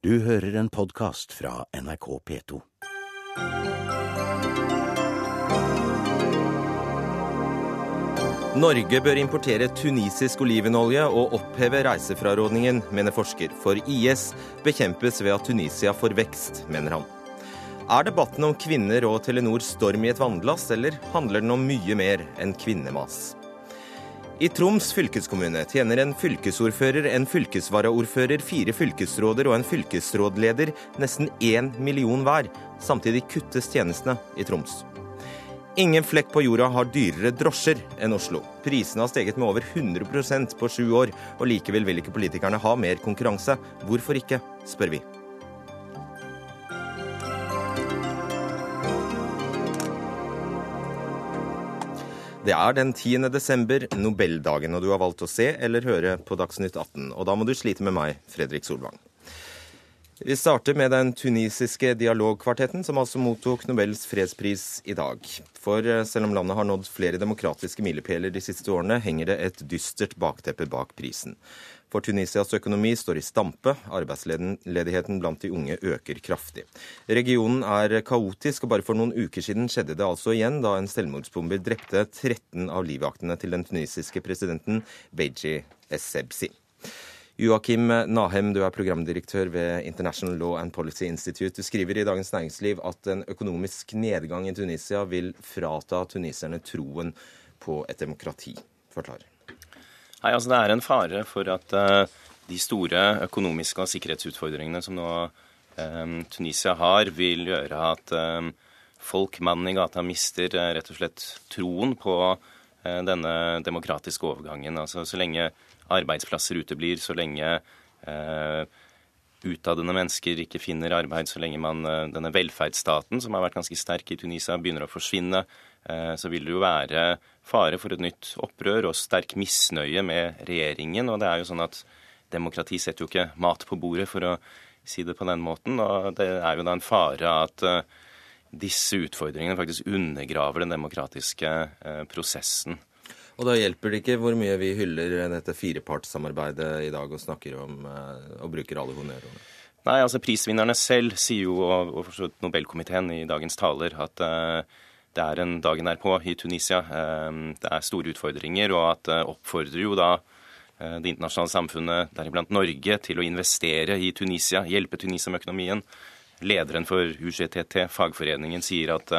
Du hører en podkast fra NRK P2. Norge bør importere tunisisk olivenolje og oppheve reisefrarådningen, mener forsker. For IS bekjempes ved at Tunisia får vekst, mener han. Er debatten om kvinner og Telenor storm i et vannglass, eller handler den om mye mer enn kvinnemas? I Troms fylkeskommune tjener en fylkesordfører, en fylkesvaraordfører, fire fylkesråder og en fylkesrådleder nesten én million hver. Samtidig kuttes tjenestene i Troms. Ingen flekk på jorda har dyrere drosjer enn Oslo. Prisene har steget med over 100% på sju år, og likevel vil ikke politikerne ha mer konkurranse. Hvorfor ikke, spør vi. Det er den 10. desember, Nobeldagen, og du har valgt å se eller høre på Dagsnytt 18. Og da må du slite med meg, Fredrik Solvang. Vi starter med den tunisiske dialogkvartetten, som altså mottok Nobels fredspris i dag. For eh, selv om landet har nådd flere demokratiske milepæler de siste årene, henger det et dystert bakteppe bak prisen. For Tunisias økonomi står i stampe, arbeidsledigheten blant de unge øker kraftig. Regionen er kaotisk, og bare for noen uker siden skjedde det altså igjen da en selvmordsbomber drepte 13 av livvaktene til den tunisiske presidenten Beji Essebsi. Joakim Nahem, du er programdirektør ved International Law and Policy Institute. Du skriver i Dagens Næringsliv at en økonomisk nedgang i Tunisia vil frata tuniserne troen på et demokrati. Forklar. Nei, altså Det er en fare for at uh, de store økonomiske og sikkerhetsutfordringene som nå um, Tunisia har, vil gjøre at um, folk, mannen i gata, mister rett og slett troen på denne demokratiske overgangen. Altså Så lenge arbeidsplasser uteblir, så lenge utadende mennesker ikke finner arbeid, så lenge man, eh, denne velferdsstaten, som har vært ganske sterk i Tunisia, begynner å forsvinne, eh, så vil det jo være fare for et nytt opprør og sterk misnøye med regjeringen. Og det er jo sånn at demokrati setter jo ikke mat på bordet, for å si det på den måten. Og det er jo da en fare at eh, disse utfordringene faktisk undergraver den demokratiske prosessen. Og da hjelper det ikke hvor mye vi hyller dette firepartssamarbeidet i dag og snakker om eh, og bruker alle honnørordene. Nei, altså prisvinnerne selv sier jo, og for Nobelkomiteen i dagens taler, at uh, det er en dagen på i Tunisia. Uh, det er store utfordringer, og at oppfordrer jo da det internasjonale samfunnet, deriblant Norge, til å investere i Tunisia, hjelpe Tunisia med økonomien. Lederen for UGTT, fagforeningen, sier at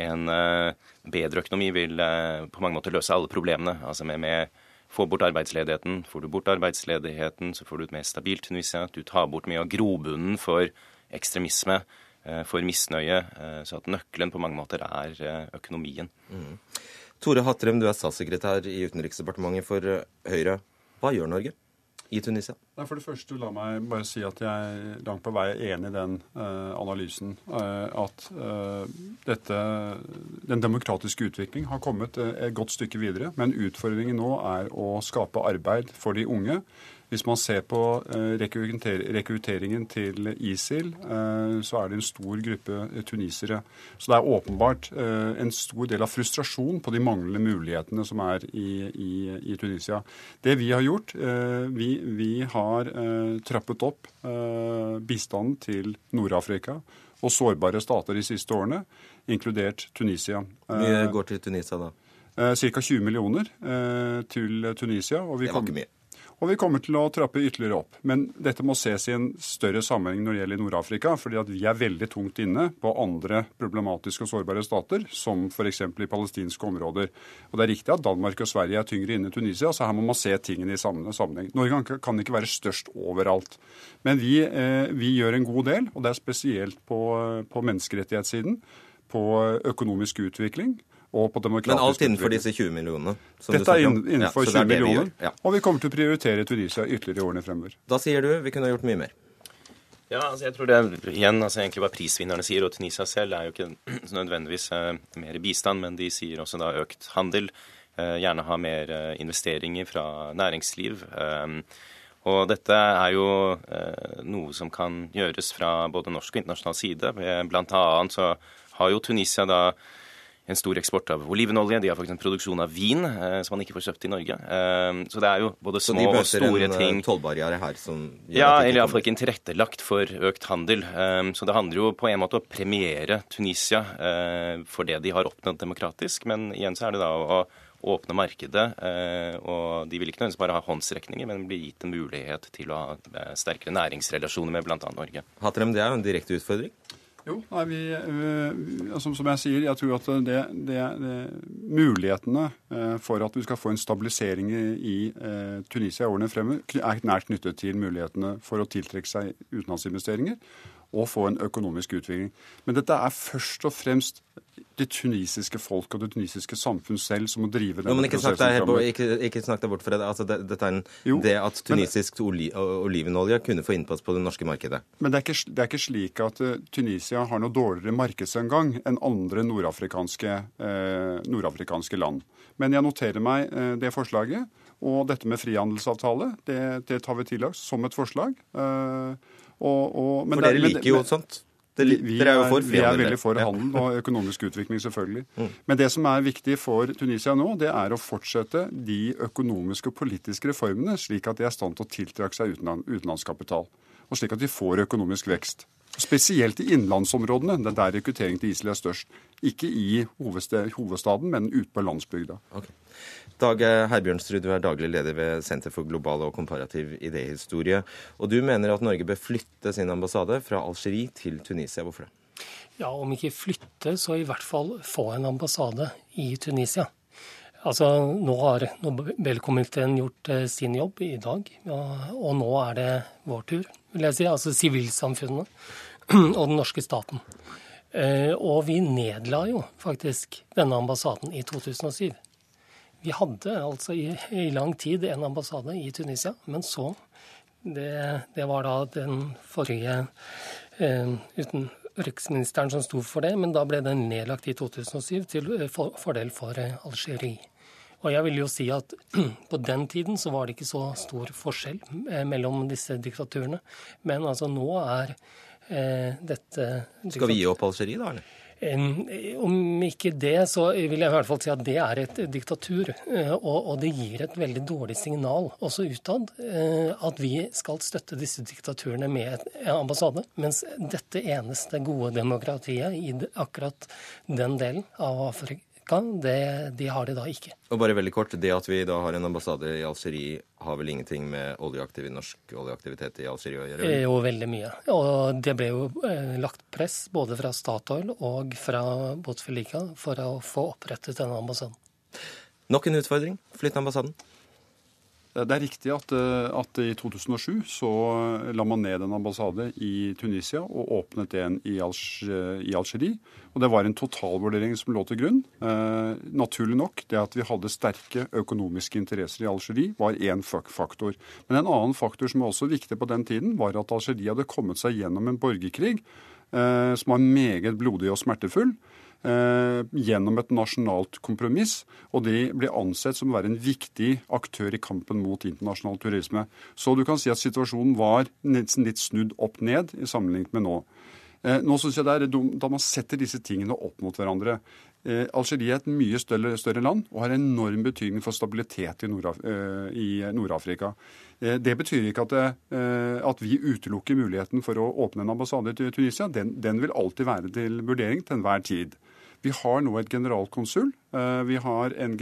en bedre økonomi vil eh, på mange måter løse alle problemene. Altså med, med få bort arbeidsledigheten. Får du bort arbeidsledigheten, så får du et mer stabilt Tunisia. Du tar bort mye av grobunnen for ekstremisme, eh, for misnøye. Eh, så at nøkkelen på mange måter er økonomien. Mm. Tore Hattrem, du er statssekretær i Utenriksdepartementet for Høyre. Hva gjør Norge? I Tunisia? For det første, La meg bare si at jeg langt på vei er enig i den uh, analysen. Uh, at uh, dette, den demokratiske utvikling har kommet et godt stykke videre. Men utfordringen nå er å skape arbeid for de unge. Hvis man ser på eh, rekrutteringen til ISIL, eh, så er det en stor gruppe eh, tunisere. Så det er åpenbart en stor del av frustrasjon på de manglende mulighetene som er i, i, i Tunisia. Det vi har gjort, vi, vi har trappet opp bistanden til Nord-Afrika og sårbare stater de siste årene, inkludert Tunisia. Vi går til Tunisia da? Ca. 20 millioner til Tunisia. Og vi det var ikke mye. Og vi kommer til å trappe ytterligere opp. Men dette må ses i en større sammenheng når det gjelder Nord-Afrika, fordi at vi er veldig tungt inne på andre problematiske og sårbare stater, som f.eks. i palestinske områder. Og det er riktig at Danmark og Sverige er tyngre inne i Tunisia, så her må man se tingene i sammenheng. Norge kan ikke være størst overalt. Men vi, eh, vi gjør en god del, og det er spesielt på, på menneskerettighetssiden, på økonomisk utvikling Men alt innenfor disse 20 millionene? Dette er innenfor ja, 20 millioner, ja. og vi kommer til å prioritere Tunisia ytterligere i årene fremover. Da sier du vi kunne gjort mye mer. Ja, altså jeg tror det igjen altså egentlig hva prisvinnerne sier, og Tunisia selv er jo ikke nødvendigvis eh, mer bistand, men de sier også da økt handel. Eh, gjerne ha mer eh, investeringer fra næringsliv. Og dette er jo noe som kan gjøres fra både norsk og internasjonal side. Blant annet så har jo Tunisia da en stor eksport av olivenolje. De har faktisk en produksjon av vin eh, som man ikke får kjøpt i Norge. Eh, så det er jo både små og store ting. Så de møter en tollbarriere her som Ja, eller iallfall ikke en tilrettelagt for økt handel. Så det handler jo på en måte å premiere Tunisia for det de har oppnådd demokratisk. Men igjen så er det da å åpne markedet. Og de vil ikke nødvendigvis bare ha håndsrekninger, men bli gitt en mulighet til å ha sterkere næringsrelasjoner med bl.a. Norge. Hatrem, det er jo en direkte utfordring? Jo, nei, vi, uh, som, som, jeg sier, jeg tror at det, det, det mulighetene uh, for at vi skal få en stabilisering i, uh, Tunisia i årene fremover, er nært knyttet til mulighetene for å tiltrekke seg utenlandsinvesteringer og få en økonomisk utvikling. Men dette er først og fremst det tunisiske folk og det tunisiske samfunn selv som må drive denne men ikke snakk deg, ikke, ikke snakk deg bort fra det. Altså, det, dette er en, jo, det at tunisisk oli, olivenolje kunne få innpass på det norske markedet. Men det er, ikke, det er ikke slik at uh, Tunisia har noe dårligere markedsengang enn andre nordafrikanske, uh, nordafrikanske, land. Men jeg noterer meg uh, det forslaget. Og dette med frihandelsavtale, det, det tar vi til oss som et forslag. Og, og, for dere liker jo sånt? Det, vi, er, jo for vi er veldig for handel og økonomisk utvikling, selvfølgelig. Mm. Men det som er viktig for Tunisia nå, det er å fortsette de økonomiske og politiske reformene, slik at de er i stand til å tiltrekke seg utenlandskapital. Og slik at de får økonomisk vekst. Spesielt i innlandsområdene. Det er der rekrutteringen til ISIL er størst. Ikke i hovedstaden, men ute på landsbygda. Okay. Dag Herbjørnsrud, du er daglig leder ved Senter for global og komparativ idéhistorie. Og du mener at Norge bør flytte sin ambassade fra Algerie til Tunisia. Hvorfor det? Ja, om ikke flytte, så i hvert fall få en ambassade i Tunisia. Altså, Nå har Nobelkomiteen gjort eh, sin jobb i dag, og nå er det vår tur, vil jeg si. Altså sivilsamfunnet og den norske staten. Eh, og vi nedla jo faktisk denne ambassaden i 2007. Vi hadde altså i, i lang tid en ambassade i Tunisia, men så Det, det var da den forrige eh, utenriksministeren som sto for det, men da ble den nedlagt i 2007 til eh, for, fordel for eh, Algerie. Og jeg vil jo si at på den tiden så var det ikke så stor forskjell mellom disse diktaturene. Men altså nå er dette Skal vi gi opp Algerie, da? eller? Om ikke det, så vil jeg i hvert fall si at det er et diktatur. Eh, og, det gir et veldig dårlig signal også utad eh, at vi skal støtte disse diktaturene med en ambassade. Mens dette eneste gode demokratiet i akkurat den delen av Afrika Vatikan, det, de har det da ikke. Og bare veldig kort, Det at vi da har en ambassade i Algerie, har vel ingenting med oljeaktiv, norsk oljeaktivitet i Algerie å gjøre? Jo, veldig mye. Og det ble jo eh, lagt press både fra Statoil og fra Bouteflika for å få opprettet denne ambassaden. Nok en utfordring. Flytt ambassaden. Det er riktig at, eh, at, i 2007 så la man ned en ambassade i Tunisia og åpnet en i, Algerie. Og det var en totalvurdering som lå til grunn. Eh, naturlig nok, det at vi hadde sterke økonomiske interesser i Algerie, var én faktor. Men en annen faktor som var også viktig på den tiden, var at Algerie hadde kommet seg gjennom en borgerkrig eh, som var meget blodig og smertefull. Eh, gjennom et nasjonalt kompromiss. Og de ble ansett som å være en viktig aktør i kampen mot internasjonal turisme. Så du kan si at situasjonen var nesten litt snudd opp ned i sammenlignet med nå. Eh, nå synes jeg det er dumt da man setter disse tingene opp mot hverandre. Eh, Algerie er et mye større, større, land og har enorm betydning for stabilitet i Nord-Afrika. Det betyr ikke at, det, at, vi utelukker muligheten for å åpne en ambassade i Tunisia. Den, den vil alltid være til vurdering til enhver tid. Vi har nå et generalkonsul. Eh, vi har en,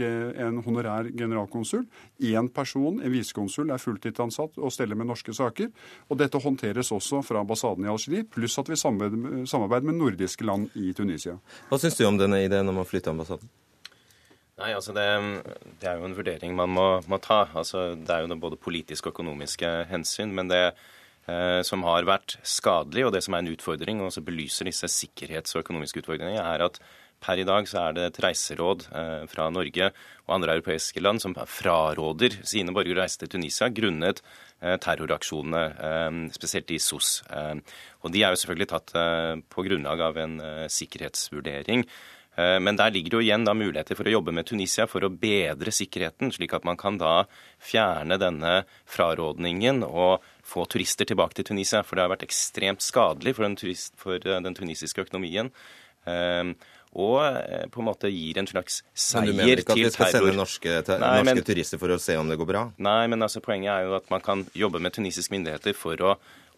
en honorær generalkonsul. Én person, en visekonsul, er fulltidsansatt og steller med norske saker. Og dette håndteres også fra ambassaden i Algerie, pluss at vi samarbeider med nordiske land i Tunisia. Hva syns du om denne ideen om å flytte ambassaden? Nei, altså det, det, er jo en vurdering man må, må ta. Altså, det er jo både politiske og økonomiske hensyn. Men det eh, som har vært skadelig, og det som er en utfordring, og også belyser disse sikkerhets- og økonomiske utfordringene, er at Per i dag så er det et reiseråd eh, fra Norge og andre europeiske land som fraråder sine borgere å reise til Tunisia grunnet eh, terroraksjonene, eh, spesielt i SOS. Og de er jo selvfølgelig tatt på grunnlag av en sikkerhetsvurdering. Men der ligger det jo igjen da muligheter for å jobbe med Tunisia for å bedre sikkerheten, slik at man kan da fjerne denne frarådningen og få turister tilbake til Tunisia. For det har vært ekstremt skadelig for den, turist, for den tunisiske økonomien og eh, på en måte gir en slags seier til terror. Men du mener ikke at vi skal terror. sende norske, ter Nei, norske men, turister for å se om det går bra? Nei, men altså, poenget er jo at man kan jobbe med tunisiske myndigheter for å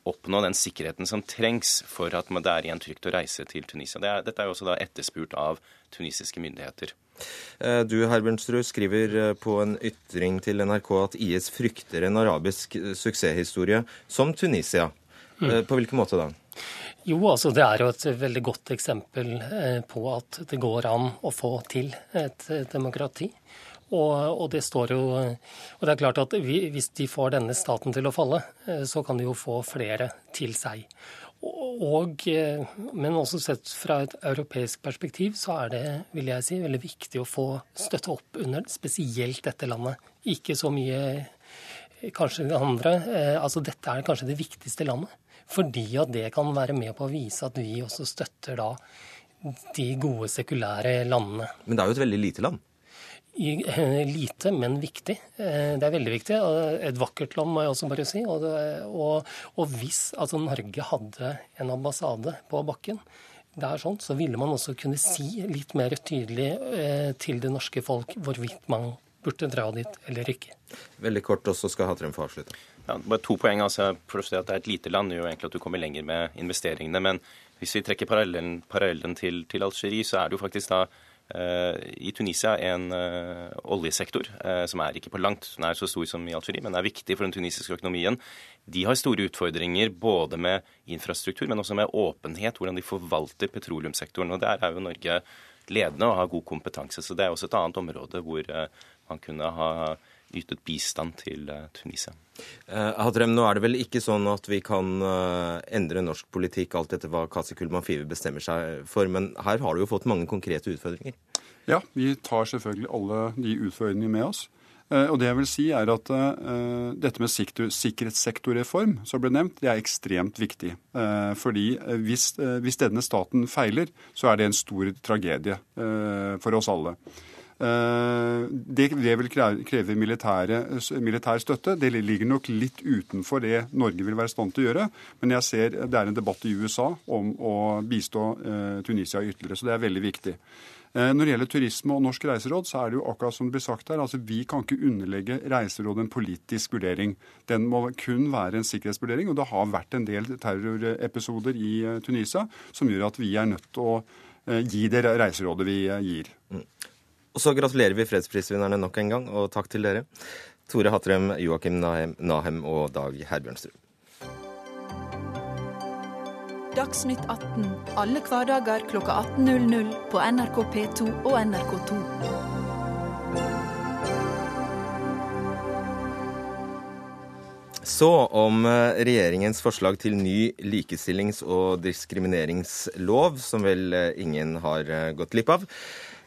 oppnå den sikkerheten som trengs for at det er igjen trygt å reise til Tunisia. Det er, dette er jo også da etterspurt av tunisiske myndigheter. Eh, du Herbjørnsrud, skriver eh, på en ytring til NRK at IS frykter en arabisk suksesshistorie som Tunisia. Mm. På hvilken måte da? Jo, altså det er jo et veldig godt eksempel på at det går an å få til et demokrati. Og, og, det står jo Og det er klart at hvis de får denne staten til å falle, så kan de jo få flere til seg. Og, men også sett fra et europeisk perspektiv så er det vil jeg si, veldig viktig å få støtte opp under spesielt dette landet. Ikke så mye kanskje det andre. Altså dette er kanskje det viktigste landet. Fordi at det kan være med på å vise at vi også støtter da de gode sekulære landene. Men det er jo et veldig lite land? I, lite, men viktig. Det er veldig viktig. Et vakkert land, må jeg også bare si. Og, det, og, og hvis altså Norge hadde en ambassade på bakken, det er sånn, så ville man også kunne si litt mer tydelig eh, til det norske folk hvorvidt man burde dra dit eller ikke. Veldig kort, og så skal Hatrem få avslutte. Ja, bare to poeng. altså for at Det er et lite land, gjør egentlig at du kommer lenger med investeringene. Men hvis vi trekker parallellen, parallellen til, til Algerie, så er det jo faktisk da eh, i Tunisia en eh, oljesektor eh, som er ikke på langt nær så stor som i Algerie, men er viktig for den tunisiske økonomien. De har store utfordringer både med infrastruktur, men også med åpenhet, hvordan de forvalter petroleumssektoren. og Der er jo Norge ledende og har god kompetanse. Så det er også et annet område hvor eh, man kunne ha ytet bistand til eh, Tunisia. Eh, Hatrem, nå er det vel ikke sånn at vi kan uh, endre norsk politikk alt etter hva Kasi Kulman-Five bestemmer seg for, men her har du jo fått mange konkrete utfordringer? Ja, vi tar selvfølgelig alle de utfordringene med oss. Uh, og det jeg vil si er at uh, Dette med sikkerhetssektorreform som ble nevnt, det er ekstremt viktig. fordi hvis, hvis, denne staten feiler, så er det en stor tragedie for oss alle. Det, det vil kreve militær støtte. Det ligger nok litt utenfor det Norge vil være i stand til å gjøre. Men jeg ser det er en debatt i USA om å bistå Tunisia ytterligere, så det er veldig viktig. Når det gjelder turisme og Norsk reiseråd, så er det jo akkurat som det blir sagt her. altså Vi kan ikke underlegge Reiserådet en politisk vurdering. Den må kun være en sikkerhetsvurdering. Og det har vært en del terrorepisoder i Tunisia som gjør at vi er nødt til å gi det reiserådet vi gir. Mm. Og så gratulerer vi fredsprisvinnerne nok en gang, og takk til dere. Tore Hatrem, Joakim Nahem, Nahem og Dag Herbjørnstrud. Dagsnytt 18 alle hverdager kl 18.00 på NRK P2 og NRK2. Så om eh, regjeringens forslag til ny likestillings- og diskrimineringslov, som vel eh, ingen har eh, gått glipp av.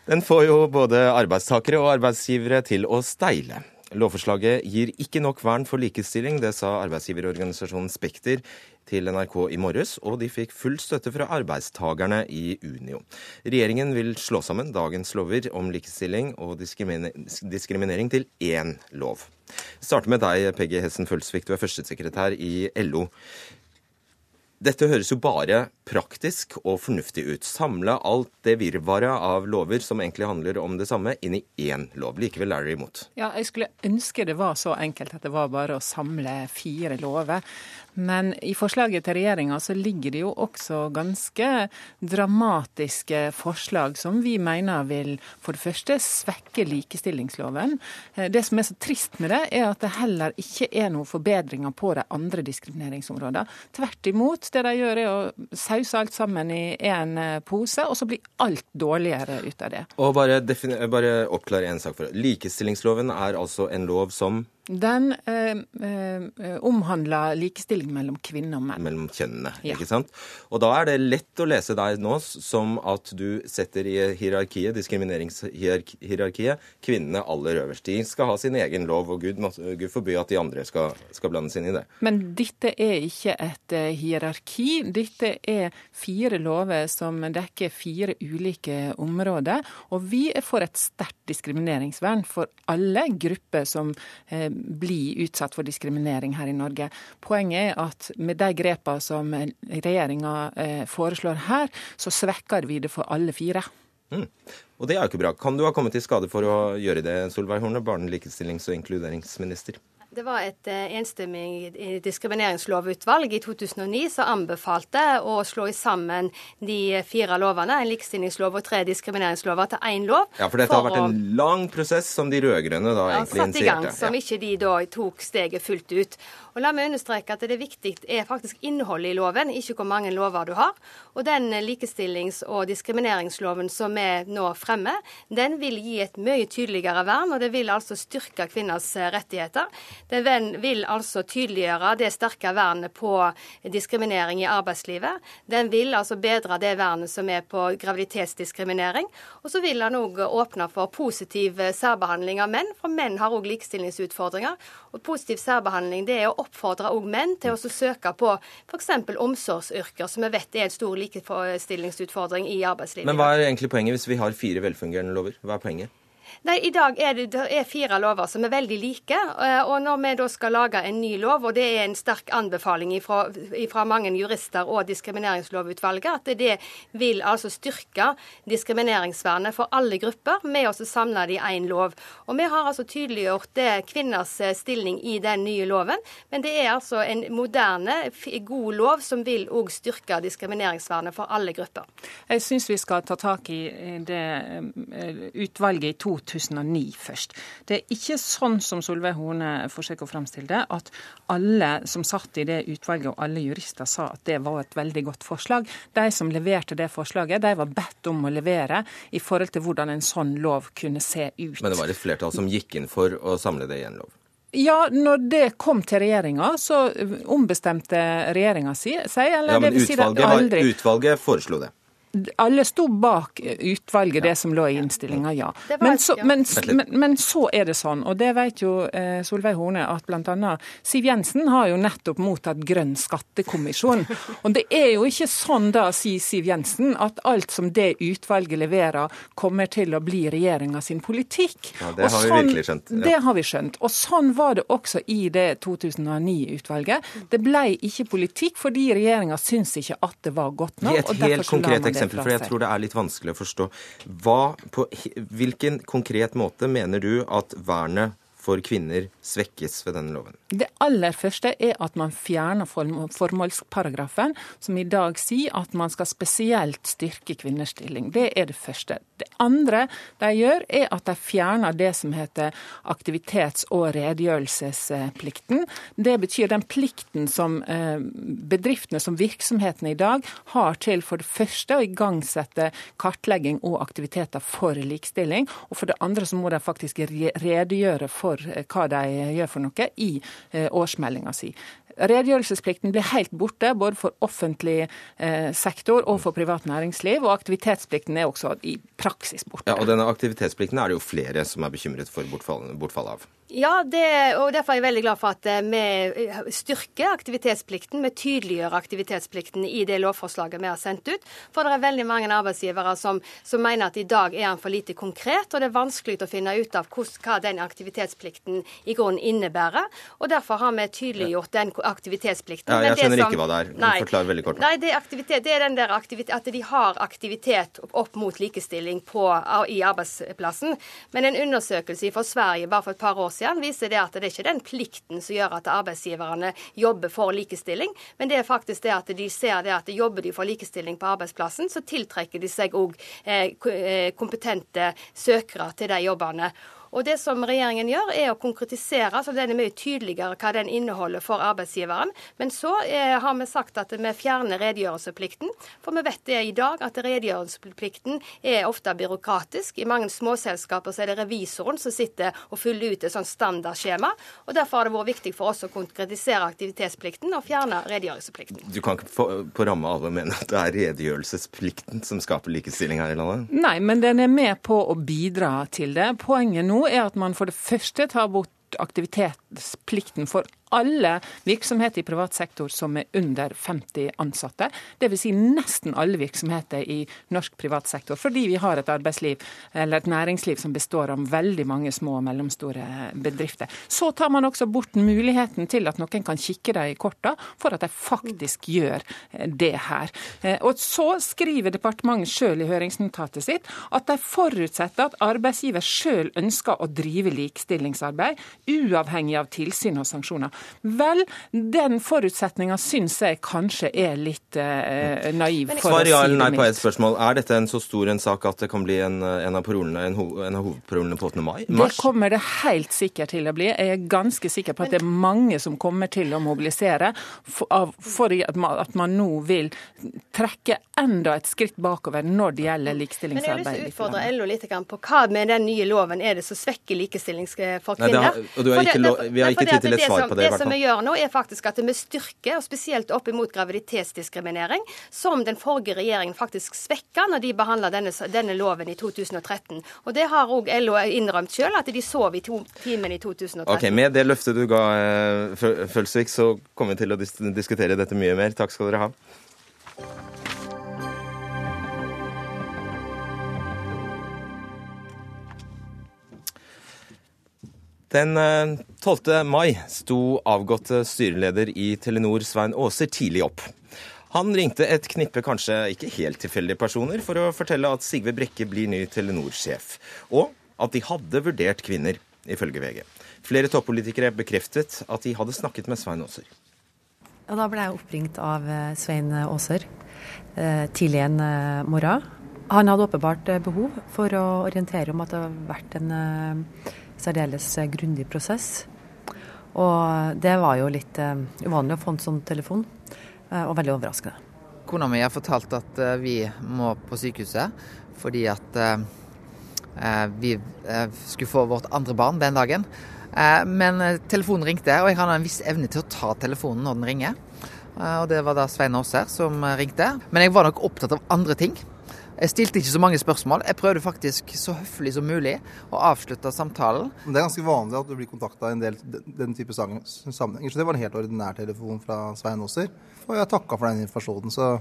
Den får jo både arbeidstakere og arbeidsgivere til å steile. Lovforslaget gir ikke nok vern for likestilling, det sa arbeidsgiverorganisasjonen Spekter til NRK i morges, og de fikk full støtte fra arbeidstakerne i Unio. Regjeringen vil slå sammen dagens lover om likestilling og diskriminering til én lov. Vi starter med deg, Peggy Hessen Følsvik, du er førstesekretær i LO. Dette høres jo bare praktisk og fornuftig ut. Samle alt det virvaret av lover som egentlig handler om det samme, inn i én lov. Likevel er dere imot. Ja, jeg skulle ønske det var så enkelt at det var bare å samle fire lover. Men i forslaget til regjeringa så ligger det jo også ganske dramatiske forslag som vi mener vil for det første svekke likestillingsloven. Eh, det som er så trist med det, er at det heller ikke er noen forbedringer på de andre diskrimineringsområdene. Tvert imot. Det de gjør er å sause alt sammen i én eh, pose, og så blir alt dårligere ut av det. Og bare, bare oppklare en sak for deg. Likestillingsloven er altså en lov som den eh, eh, omhandler likestilling mellom kvinner og menn. Mellom kjønnene, ja. ikke sant? Og da er det lett å lese deg nå som at du setter i hierarkiet, diskrimineringshierarkiet, kvinnene aller øverst. De skal ha sin egen lov, og Gud, Gud forby at de andre skal, skal blandes inn i det. Men dette er ikke et uh, hierarki. Dette er fire lover som dekker fire ulike områder. Og vi er for et sterkt diskrimineringsvern for alle grupper som uh, bli utsatt for diskriminering her i Norge. Poenget er at med de grepene som regjeringa eh, foreslår her, så svekker vi det for alle fire. Mm. Og det er jo ikke bra. Kan du ha kommet i skade for å gjøre det, Solveig Horne, barne-, likestillings- og inkluderingsminister? Det var et eh, enstemmig diskrimineringslovutvalg i 2009 som anbefalte å slå sammen de fire lovene, en likestillingslov og tre diskrimineringslover, til én lov. Ja, for dette for har vært en lang prosess som de rød-grønne da ja, egentlig initierte. Satt i gang, som ikke de da tok steget fullt ut. Og La meg understreke at det viktige er faktisk innholdet i loven, ikke hvor mange lover du har. Og den likestillings- og diskrimineringsloven som vi nå fremmer, den vil gi et mye tydeligere vern, og det vil altså styrke kvinners rettigheter. Den vil altså tydeliggjøre det sterke vernet på diskriminering i arbeidslivet. Den vil altså bedre det vernet som er på graviditetsdiskriminering. Og så vil den òg åpne for positiv særbehandling av menn, for menn har òg likestillingsutfordringer. Og positiv særbehandling det er å oppfordre òg menn til å søke på f.eks. omsorgsyrker, som vi vet er en stor likestillingsutfordring i arbeidslivet. Men hva er egentlig poenget hvis vi har fire velfungerende lover? Hva er poenget? Nei, I dag er det, det er fire lover som er veldig like. Eh, og Når vi da skal lage en ny lov, og det er en sterk anbefaling fra mange jurister og diskrimineringslovutvalget, at det vil altså styrke diskrimineringsvernet for alle grupper med å samle det i én lov. Og Vi har altså tydeliggjort det kvinners eh, stilling i den nye loven, men det er altså en moderne, god lov som vil òg styrke diskrimineringsvernet for alle grupper. Jeg syns vi skal ta tak i det eh, utvalget i 2000 2009 først. Det er ikke sånn som Solveig Horne forsøker å fremstille det, at alle som satt i det utvalget og alle jurister sa at det var et veldig godt forslag. De som leverte det forslaget, de var bedt om å levere i forhold til hvordan en sånn lov kunne se ut. Men det var et flertall som gikk inn for å samle det i en lov? Ja, når det kom til regjeringa, så ombestemte regjeringa seg. Eller ja, men utvalget, var, utvalget foreslo det alle sto bak utvalget, det som lå i innstillinga, ja. Men så, men, men, men så, er det sånn, og det vet jo eh, Solveig Horne, at bl.a. Siv Jensen har jo nettopp mottatt Grønn skattekommisjon. Og det er jo ikke sånn da, sier Siv Jensen, at alt som det utvalget leverer, kommer til å bli regjeringa sin politikk. Ja, Det har sånn, vi virkelig skjønt. Ja. Det har vi skjønt. Og sånn var det også i det 2009-utvalget. Det ble ikke politikk fordi regjeringa syns ikke at det var godt nok. Gi et helt konkret eksempel eksempel, for jeg tror det er litt vanskelig å forstå. Hva, på hvilken konkret måte mener du at vernet for kvinner svekkes ved denne loven? Det aller første er at man fjerner formålsparagrafen, som i dag sier at man skal spesielt styrke kvinners stilling. Det er det første. Det andre de gjør, er at de fjerner det som heter aktivitets- og redegjørelsesplikten. Det betyr den plikten som eh, bedriftene, som virksomhetene i dag, har til for det første å igangsette kartlegging og aktiviteter for likestilling, og for det andre så må de faktisk redegjøre for eh, hva de gjør for noe i eh, årsmeldinga si. Redegjørelsesplikten blir helt borte, både for offentlig eh, sektor og for privat næringsliv. Og aktivitetsplikten er også i praksis borte. Ja, og denne aktivitetsplikten er det jo flere som er bekymret for bortfall, bortfall av. Ja, det, og derfor er jeg veldig glad for at eh, vi eh, styrker aktivitetsplikten. Vi tydeliggjør aktivitetsplikten i det lovforslaget vi har sendt ut. For det er veldig mange arbeidsgivere som, som mener at i dag er den for lite konkret, og det er vanskelig å finne ut av hva den aktivitetsplikten i grunnen innebærer. Og derfor har vi tydeliggjort den aktivitetsplikten. Ja, jeg skjønner som, ikke hva det er. Nei, Forklar veldig kort. Nei, det er, det er den der at de har aktivitet opp mot likestilling på, i arbeidsplassen. Men en undersøkelse fra Sverige bare for et par år siden siden, viser det at det er ikke den plikten som gjør at arbeidsgiverne jobber for likestilling, men det er faktisk det at de ser det at jobber de for likestilling på arbeidsplassen, så tiltrekker de seg òg eh, eh, kompetente søkere til de jobbene. Og det som regjeringen gjør, er å konkretisere, så den er mye tydeligere hva den inneholder for arbeidsgiveren. Men så eh, har vi sagt at vi fjerner redegjørelsesplikten. For vi vet det i dag at redegjørelsesplikten er ofte byråkratisk. I mange småselskaper så er det revisoren som sitter og fyller ut et sånt standardskjema. Og derfor har det vært viktig for oss å konkretisere aktivitetsplikten og fjerne redegjørelsesplikten. Du kan ikke få, på ramme alvor mene at det er redegjørelsesplikten som skaper likestilling her i landet? Nei, men den er med på å bidra til det. Poenget nå er at man for det første tar bort aktivitetsplikten for alle virksomheter i privat sektor som er under 50 ansatte. Dvs. Si nesten alle virksomheter i norsk privat sektor. Fordi vi har et arbeidsliv eller et næringsliv som består av veldig mange små og mellomstore bedrifter. Så tar man også bort muligheten til at noen kan kikke dem i korta for at de faktisk gjør det her. Og så skriver departementet sjøl i høringsnotatet sitt at de forutsetter at arbeidsgiver sjøl ønsker å drive likestillingsarbeid, uavhengig av tilsyn og sanksjoner. Vel, den forutsetninga syns jeg kanskje er litt eh, naiv. for Svar ja eller nei på et spørsmål. Er dette en så stor en sak at det kan bli en, en av, parolene, en, en av hovedparolene på 8. mai? Mars? Det kommer det helt sikkert til å bli. Jeg er ganske sikker på at det er mange som kommer til å mobilisere for, for at, man, at man nå vil trekke enda et skritt bakover når det gjelder likestillingsarbeid. Men jeg har lyst til å utfordre LO litt på hva med den nye loven er det som svekker likestilling for kvinner? Nei, har, og har det, vi har ikke tid til et svar på det. Det som vi gjør nå, er faktisk at vi styrker, og spesielt opp imot graviditetsdiskriminering, som den forrige regjeringen faktisk svekka når de behandla denne, denne, loven i 2013. Og det har òg LO innrømt sjøl, at de sov i timen i 2013. Ok, Med det løftet du ga, eh, Følsvik, så kommer vi til å diskutere dette mye mer. Takk skal dere ha. Den 12. Eh, mai sto avgåtte styreleder i Telenor Svein Aaser tidlig opp. Han ringte et knippe kanskje ikke helt tilfeldige personer for å fortelle at Sigve Brekke blir ny Telenor-sjef, og at de hadde vurdert kvinner, ifølge VG. Flere toppolitikere bekreftet at de hadde snakket med Svein Aaser. Ja, da ble jeg oppringt av eh, Svein Aaser eh, tidlig en morgen. Han hadde åpenbart behov for å orientere om at det har vært en særdeles eh, grundig prosess. Og det var jo litt uh, uvanlig å få en sånn telefon, uh, og veldig overraskende. Kona mi har fortalt at uh, vi må på sykehuset fordi at vi skulle få vårt andre barn den dagen. men telefonen ringte, og jeg har en viss evne til å ta telefonen når den ringer. og det var da Svein Aaser som ringte. Men jeg var nok opptatt av andre ting. Jeg stilte ikke så mange spørsmål. Jeg prøvde faktisk så høflig som mulig å avslutte samtalen. Det er ganske vanlig at du blir kontakta i en del den type sammenhenger. Så det var en helt ordinær telefon fra Svein Aaser. Og jeg takka for den informasjonen. Så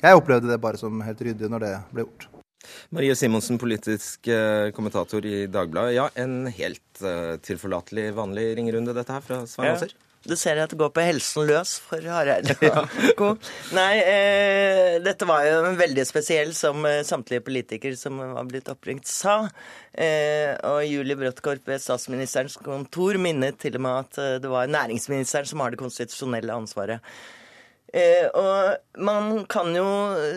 jeg opplevde det bare som helt ryddig når det ble gjort. Marie Simonsen, politisk eh, kommentator i Dagbladet. Ja, en helt uh, tilforlatelig, vanlig ringerunde dette her fra Svein Aaser? Ja. Du ser at det går på helsen løs for Hareide. Ja. Nei, eh, dette var jo veldig spesiell, som eh, samtlige politikere som var blitt oppringt, sa. Eh, og Julie Bråttkorp ved statsministerens kontor minnet til og med at eh, det var næringsministeren som har det konstitusjonelle ansvaret. Eh, og man kan jo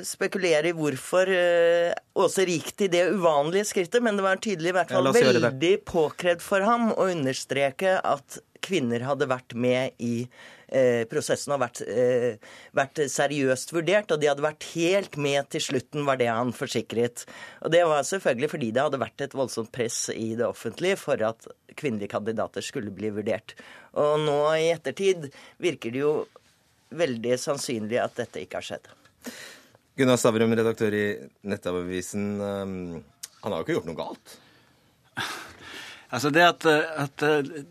spekulere i hvorfor eh, Åse gikk til det uvanlige skrittet, men det var tydelig i hvert fall ja, veldig påkrevd for ham å understreke at kvinner hadde vært med i eh, prosessen og vært, eh, vært, seriøst vurdert, og de hadde vært helt med til slutten, var det han forsikret. Og det var selvfølgelig fordi det hadde vært et voldsomt press i det offentlige for at kvinnelige kandidater skulle bli vurdert. Og nå i ettertid virker det jo veldig sannsynlig at dette ikke har skjedd. Gunnar Stavrum, redaktør i Nettavisen. Um, han har jo ikke gjort noe galt? Altså det at, at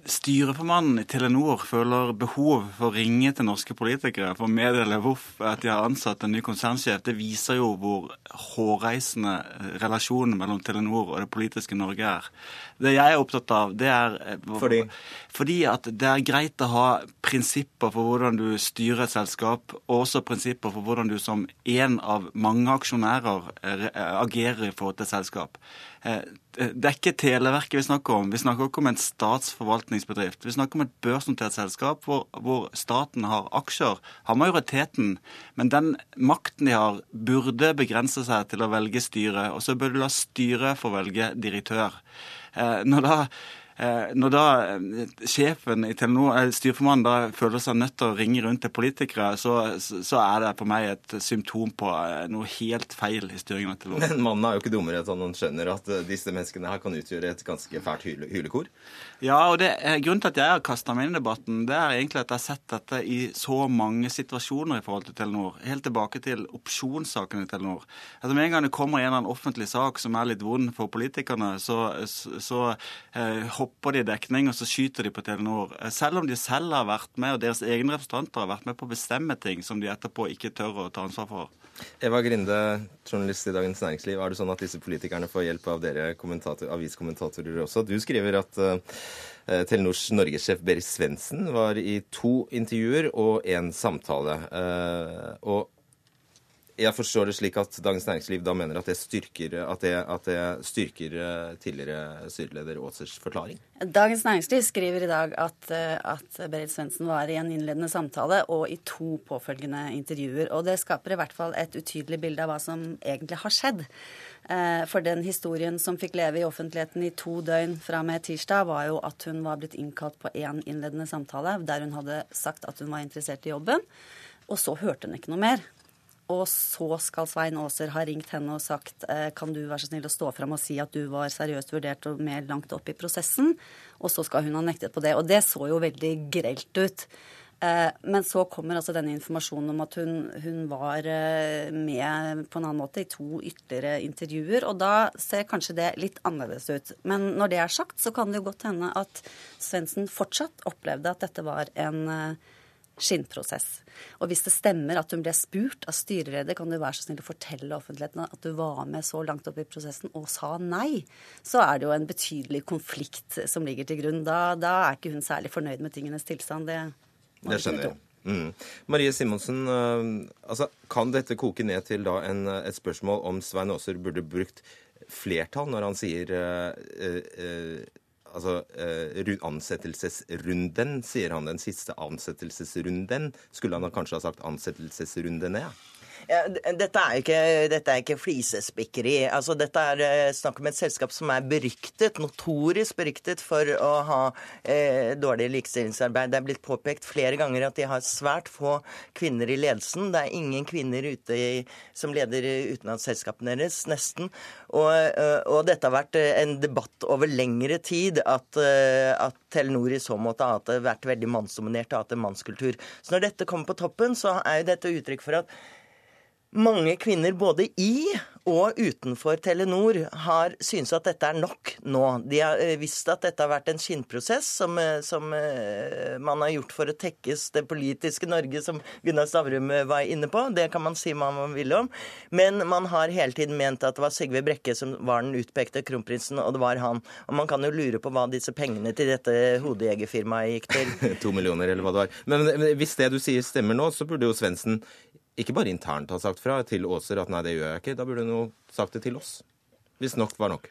styreformannen i Telenor føler behov for å ringe til norske politikere for å meddele hvorfor at de har ansatt en ny konsernsjef, det viser jo hvor hårreisende relasjonen mellom Telenor og det politiske Norge er. Det jeg er opptatt av, det er eh, Fordi? Fordi at det er greit å ha prinsipper for hvordan du styrer et selskap, og også prinsipper for hvordan du som en av mange aksjonærer eh, agerer i forhold til et selskap. Eh, det er ikke Televerket vi snakker om. Vi snakker ikke om en statsforvaltningsbedrift. Vi snakker om et børsnotert selskap hvor, hvor, staten har aksjer, har majoriteten. Men den makten de har, burde begrense seg til å velge styre. Og så bør du la styret få velge direktør. Eh, når da Eh, når da eh, sjefen i Telenor, eh, styreformannen da føler seg nødt til å ringe rundt til politikere, så, så, er det for meg et symptom på noe helt feil i styringen av Telenor. Men mannen er jo ikke dummere enn han skjønner at disse menneskene her kan utgjøre et ganske fælt hyle, hylekor? Ja, og det, grunnen til at jeg har kasta meg inn i debatten, det er egentlig at jeg har sett dette i så mange situasjoner i forhold til Telenor. Helt tilbake til opsjonssaken i Telenor. Altså Med en gang det kommer en eller annen offentlig sak som er litt vond for politikerne, så, så, så eh, dropper de i dekning, og så skyter de på Telenor. Eh, selv om de selv har vært med, og deres egne representanter har vært med på å bestemme ting som de etterpå ikke tør å ta ansvar for. Eva Grinde, journalist i Dagens Næringsliv. Er det sånn at disse politikerne får hjelp av dere aviskommentatorer også? Du skriver at uh, Telenors norgessjef Berit Svendsen var i to intervjuer og én samtale. Uh, og jeg forstår det slik at Dagens Næringsliv da mener at det styrker, at det, at det styrker eh, tidligere styreleder Aasers forklaring? Dagens Næringsliv skriver i dag at, eh, at Berit Svendsen var i en innledende samtale og i to påfølgende intervjuer. Og det skaper i hvert fall et utydelig bilde av hva som egentlig har skjedd. Eh, for den historien som fikk leve i offentligheten i to døgn fra og med tirsdag, var jo at hun var blitt innkalt på én innledende samtale der hun hadde sagt at hun var interessert i jobben. Og så hørte hun ikke noe mer. Og så skal Svein Aaser ha ringt henne og sagt eh, kan du være så snill å stå fram og si at du var seriøst vurdert og mer langt opp i prosessen. Og så skal hun ha nektet på det. Og det så jo veldig grelt ut. Eh, men så kommer altså denne informasjonen om at hun, hun, var eh, med på en annen måte i to ytterligere intervjuer. Og da ser kanskje det litt annerledes ut. Men når det er sagt, så kan det jo godt hende at Svendsen fortsatt opplevde at dette var en skinnprosess. Og hvis det stemmer at hun ble spurt av styreleder kan du være så snill å fortelle offentligheten at du var med så langt opp i prosessen og sa nei, så er det jo en betydelig konflikt som ligger til grunn. Da, da er ikke hun særlig fornøyd med tingenes tilstand. Det, det skjønner jeg. Mm. Marie Simonsen, uh, altså, kan dette koke ned til da en, et spørsmål om Svein Aaser burde brukt flertall når han sier uh, uh, altså, eh, ansettelsesrunden, sier han. Den siste ansettelsesrunden. Skulle han kanskje ha sagt ansettelsesrundene? Ja. Ja, dette er ikke, dette er ikke flisespikkeri. Altså, dette er eh, snakk om et selskap som er beryktet, notorisk beryktet for å ha eh, dårlig likestillingsarbeid. Det er blitt påpekt flere ganger at de har svært få kvinner i ledelsen. Det er ingen kvinner ute i, som leder utenlandsselskapene deres, nesten. Og, eh, og, dette har vært eh, en debatt over lengre tid, at, at Telenor i så måte har vært veldig mannsdominert og hatt en mannskultur. Så når dette kommer på toppen, så er jo dette uttrykk for at mange kvinner både i og utenfor Telenor har syntes at dette er nok nå. De har eh, visst at dette har vært en skinnprosess som, eh, som eh, man har gjort for å tekkes det politiske Norge, som Gunnar Stavrum var inne på. Det kan man si hva man vil om. Men man har hele tiden ment at det var Sigve Brekke som var den utpekte kronprinsen, og det var han. Og man kan jo lure på hva disse pengene til dette hodejegerfirmaet gikk til. to millioner, eller hva det var. Men hvis det du sier stemmer nå, så burde jo Svendsen ikke bare internt har sagt fra til Aaser at nei, det gjør jeg ikke. Da burde hun jo sagt det til oss. Hvis nok var nok.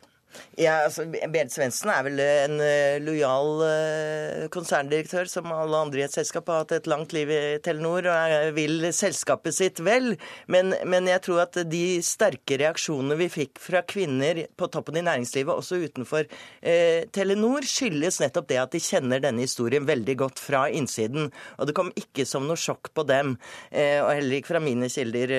Ja, altså, Berit Svendsen er vel en uh, lojal uh, konserndirektør som alle andre i et selskap. Har hatt et langt liv i Telenor og vil selskapet sitt vel. Men, men, jeg tror at de sterke reaksjonene vi fikk fra kvinner på toppen i næringslivet, også utenfor eh, Telenor, skyldes nettopp det at de kjenner denne historien veldig godt fra innsiden. Og det kom ikke som noe sjokk på dem, og heller ikke fra mine kilder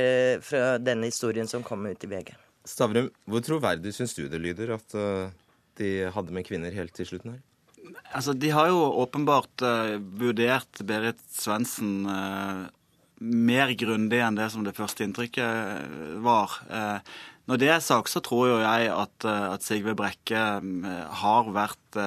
fra denne historien som kom ut i VG. Stavrum, hvor troverdig syns du det lyder at uh, de hadde med kvinner helt til slutten her? Altså, De har jo åpenbart uh, vurdert Berit Svendsen uh, mer grundig enn det som det første inntrykket var. Når det er sagt, så tror jo jeg at, at Sigve Brekke har vært